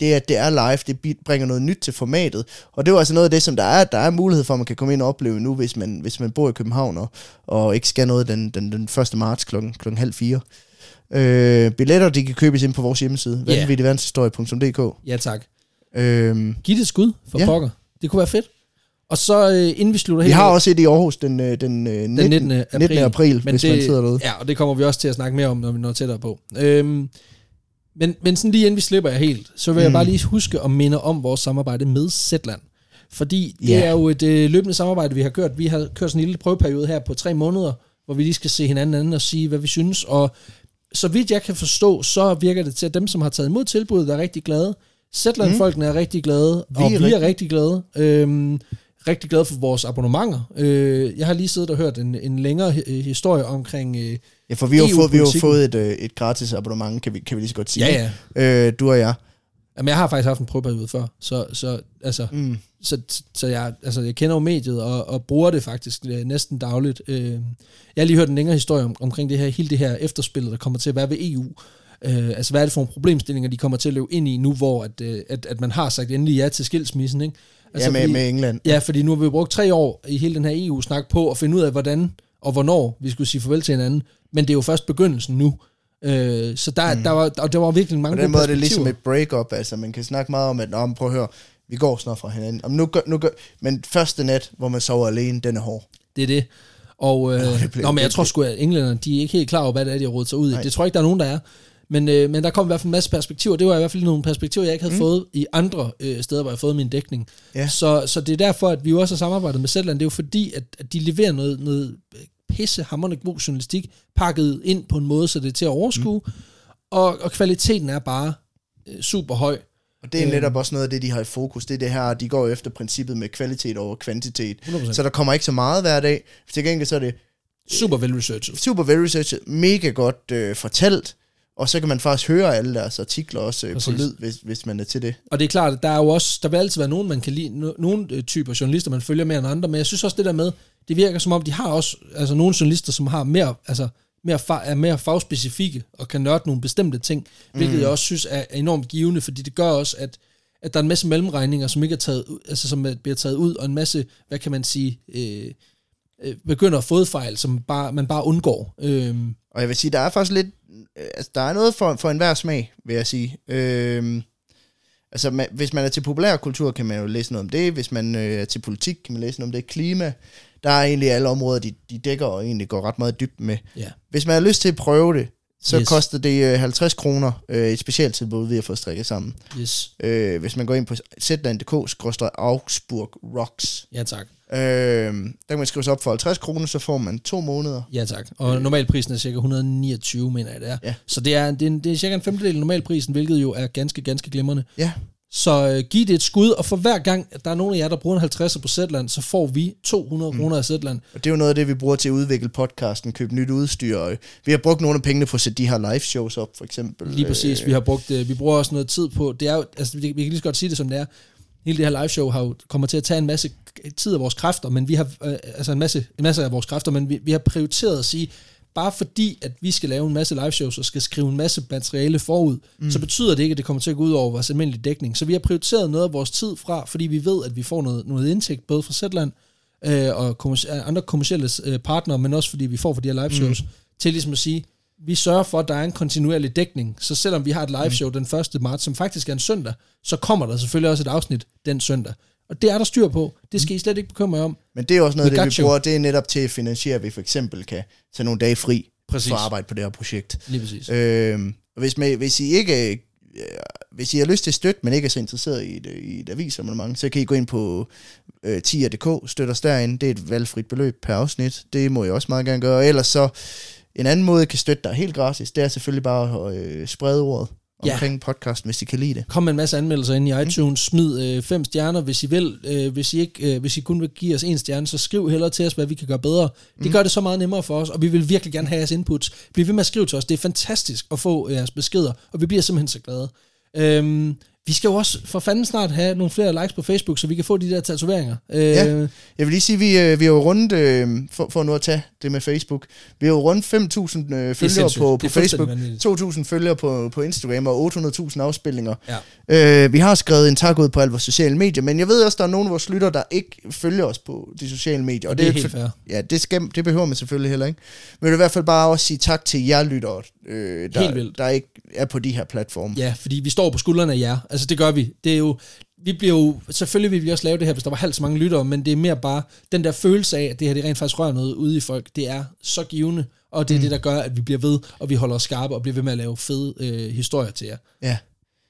det, at det er live, det bringer noget nyt til formatet. Og det er jo altså noget af det, som der er, der er mulighed for, at man kan komme ind og opleve nu, hvis man, hvis man bor i København og, og ikke skal noget den, den, den 1. marts klokken, klokken halv fire. Øh, billetter, de kan købes ind på vores hjemmeside, Ja. vanvittigverdenshistorie.dk. Ja, tak. Øh, Giv det et skud for Ja. pokker. Det kunne være fedt. Og så øh, inden vi slutter Vi helt har af- også et i Aarhus den, øh, den, øh, 19, den 19. april, 19. april men hvis det, man sidder derude. Ja, og det kommer vi også til at snakke mere om, når vi når tættere på. Øhm, men, men sådan lige inden vi slipper jer helt, så vil mm. jeg bare lige huske at minde om vores samarbejde med Zetland. Fordi det Ja. er jo et øh, løbende samarbejde, vi har kørt. Vi har kørt sådan en lille prøveperiode her på tre måneder, hvor vi lige skal se hinanden anden og sige, hvad vi synes. Og så vidt jeg kan forstå, så virker det til, at dem, som har taget imod tilbuddet, er rigtig glade. Zetland-folkene er rigtig glade, Vi og er vi er rigtig- rigtig glade. Øhm, rigtig glade for vores abonnementer. Øh, jeg har lige siddet og hørt en, en længere hi- historie omkring... Øh, Ja, for vi har jo fået, vi har EU-politikken. fået et, øh, et gratis abonnement, kan vi, kan vi lige så godt sige. ja, ja. Øh, du og jeg. Jamen, jeg har faktisk haft en prøveperiode før, så, så, altså, Mm. så, så jeg, altså, jeg kender jo mediet og, og bruger det faktisk øh, næsten dagligt. Øh, jeg har lige hørt en længere historie om, omkring det her, hele det her efterspil, der kommer til at være ved EU. Øh, altså, hvad er det for nogle problemstillinger, de kommer til at løbe ind i nu, hvor at, øh, at, at man har sagt endelig ja til skilsmissen, ikke? Altså, ja, med, fordi- med England. Ja, fordi nu har vi brugt tre år i hele den her EU-snak på at finde ud af, hvordan og hvornår vi skulle sige farvel til hinanden. Men det er jo først begyndelsen nu. Øh, så der, mm. der, var, der, der var virkelig mange På den måde er det ligesom et break-up, altså man kan snakke meget om, at men prøv at høre, vi går snart fra hinanden. Om nu, gør, nu gør, men første nat, hvor man sover alene, den er hård. Det er det. Og, øh, Nå, det nå, men jeg tror sgu, at englænderne, de er ikke helt klar over, hvad det er, de har rådet sig ud i. Nej. Det tror jeg ikke, der er nogen, der er. Men, øh, men der kom i hvert fald en masse perspektiver. Det var i hvert fald nogle perspektiver, jeg ikke havde mm. fået i andre øh, steder, hvor jeg har fået min dækning. Ja. Så, så det er derfor, at vi jo også har samarbejdet med Zetland. Det er jo fordi, at, at de leverer noget, noget pisse hammerende god journalistik, pakket ind på en måde, så det er til at overskue. Mm. Og, og kvaliteten er bare øh, super høj. Og det er Øhm. netop også noget af det, de har i fokus. Det er det her, de går efter princippet med kvalitet over kvantitet. 100%. Så der kommer ikke så meget hver dag. Til gengæld så er det Super vel researchet. super vel researchet, mega godt øh, fortalt, og så kan man faktisk høre alle deres artikler også øh, på Præcis. lyd, hvis, hvis man er til det. Og det er klart, at der er jo også, der vil altid være nogen, man kan lide, no, nogle øh, typer journalister, man følger mere end andre, men jeg synes også det der med, det virker som om, de har også, altså nogle journalister, som har mere, altså mere, fa- er mere fagspecifikke, og kan nørde nogle bestemte ting, hvilket Mm. jeg også synes er, enormt givende, fordi det gør også, at, at der er en masse mellemregninger, som ikke er taget, altså som er- bliver taget ud, og en masse, hvad kan man sige, øh, øh, begynder at fodfejl, som bare, man bare undgår. Øh, Og jeg vil sige, der er faktisk lidt, øh, altså der er noget for, for enhver smag, vil jeg sige. Øhm, altså man, hvis man er til populærkultur, kan man jo læse noget om det. Hvis man øh, er til politik, kan man læse noget om det. Klima, der er egentlig alle områder, de, de dækker og egentlig går ret meget dybt med. ja. Hvis man har lyst til at prøve det, så Yes. koster det øh, 50 kroner øh, et specialtilbud, vi har fået strikket sammen. Yes. Øh, hvis man går ind på zland.dk-augsburg rocks, Ja, tak. Øh, der kan man skrive sig op for 50 kroner, så får man to måneder. Ja, tak. Og normalprisen er cirka 129, mener jeg det er. Ja. Så det er, det, er, en- det er cirka en femtedel af normalprisen, hvilket jo er ganske, ganske glimrende. Ja, Så øh, giv det et skud, og for hver gang, at der er nogen af jer, der bruger en 50'er på Zetland, så får vi 200 mm. kroner af Zetland. og det er jo noget af det, vi bruger til at udvikle podcasten, købe nyt udstyr. Og vi har brugt nogle af pengene på at sætte de her live shows op, for eksempel. Lige præcis. Vi har brugt, øh, vi bruger også noget tid på, det er jo, altså vi, vi kan lige så godt sige det som det er, hele det her live show har jo, kommer til at tage en masse tid af vores kræfter, men vi har, øh, altså en masse, en masse af vores kræfter, men vi, vi har prioriteret at sige, bare fordi, at vi skal lave en masse live shows og skal skrive en masse materiale forud, mm. så betyder det ikke, at det kommer til at gå ud over vores almindelige dækning. Så vi har prioriteret noget af vores tid fra, fordi vi ved, at vi får noget, noget indtægt, både fra Zetland øh, og kommers- andre kommersielle øh, partnere, men også fordi vi får for de her live shows, mm. til ligesom at sige, vi sørger for, at der er en kontinuerlig dækning. Så selvom vi har et live show den 1. marts, som faktisk er en søndag, så kommer der selvfølgelig også et afsnit den søndag. Og det er der styr på. Det skal I slet ikke bekymre jer om. Men det er også noget det, vi bruger. Det er netop til at finansiere, at vi for eksempel kan tage nogle dage fri Præcis. for at arbejde på det her projekt. Lige præcis. Øh, hvis, man, hvis I ikke øh, hvis I har lyst til at støtte, men ikke er så interesseret i et, i et avisabonnement, så kan I gå ind på øh, tier.dk, støtte os derinde. Det er et valgfrit beløb per afsnit. Det må I også meget gerne gøre. Ellers så, en anden måde, I kan støtte dig helt gratis, det er selvfølgelig bare at øh, sprede ordet Ja. omkring podcasten, hvis I kan lide det. Kom med en masse anmeldelser ind i iTunes. Smid øh, fem stjerner, hvis I vil. Øh, hvis, I ikke, øh, hvis I kun vil give os en stjerne, så skriv hellere til os, hvad vi kan gøre bedre. Det gør det så meget nemmere for os, og vi vil virkelig gerne have jeres inputs. Bliv ved med at skrive til os. Det er fantastisk at få jeres beskeder, og vi bliver simpelthen så glade. Øhm, vi skal jo også for fanden snart have nogle flere likes på Facebook, så vi kan få de der tatoveringer. Øh, Ja. Jeg vil lige sige, vi, øh, vi har jo rundt, øh, for, for nu at tage det med Facebook, vi har jo rundt 5.000 øh, følgere på, Det på er Facebook, vanvittigt. 2.000 følgere på, på Instagram og 800.000 afspilninger. Ja. Øh, vi har skrevet en tak ud på alle vores sociale medier, men jeg ved også, der er nogle af vores lytter, der ikke følger os på de sociale medier. Og det er jo helt for- fair. Ja, det, skal, det behøver man selvfølgelig heller ikke. Men jeg vil i hvert fald bare også sige tak til jer lyttere, øh, der, der ikke er på de her platforme. Ja, fordi vi står på skuldrene af jer. Altså det gør vi. Det er jo, vi bliver jo, selvfølgelig vil vi også lave det her, hvis der var halvt så mange lyttere, men det er mere bare den der følelse af, at det her det rent faktisk rører noget ude i folk. Det er så givende, og det er mm. det, der gør, at vi bliver ved, og vi holder os skarpe, og bliver ved med at lave fede øh, historier til jer. Ja.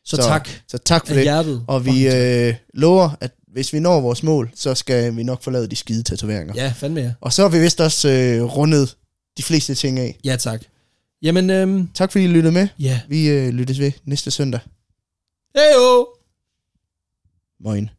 Så, så tak Så tak for det. hjertet. Og vi øh, lover, at hvis vi når vores mål, så skal vi nok forlade de skide tatoveringer. Ja, fandme ja. Og så har vi vist også øh, rundet de fleste ting af. Ja, tak. Jamen, øhm, Tak fordi I lyttede med. ja. Vi øh, lyttes ved næste søndag. Heyo! Moin.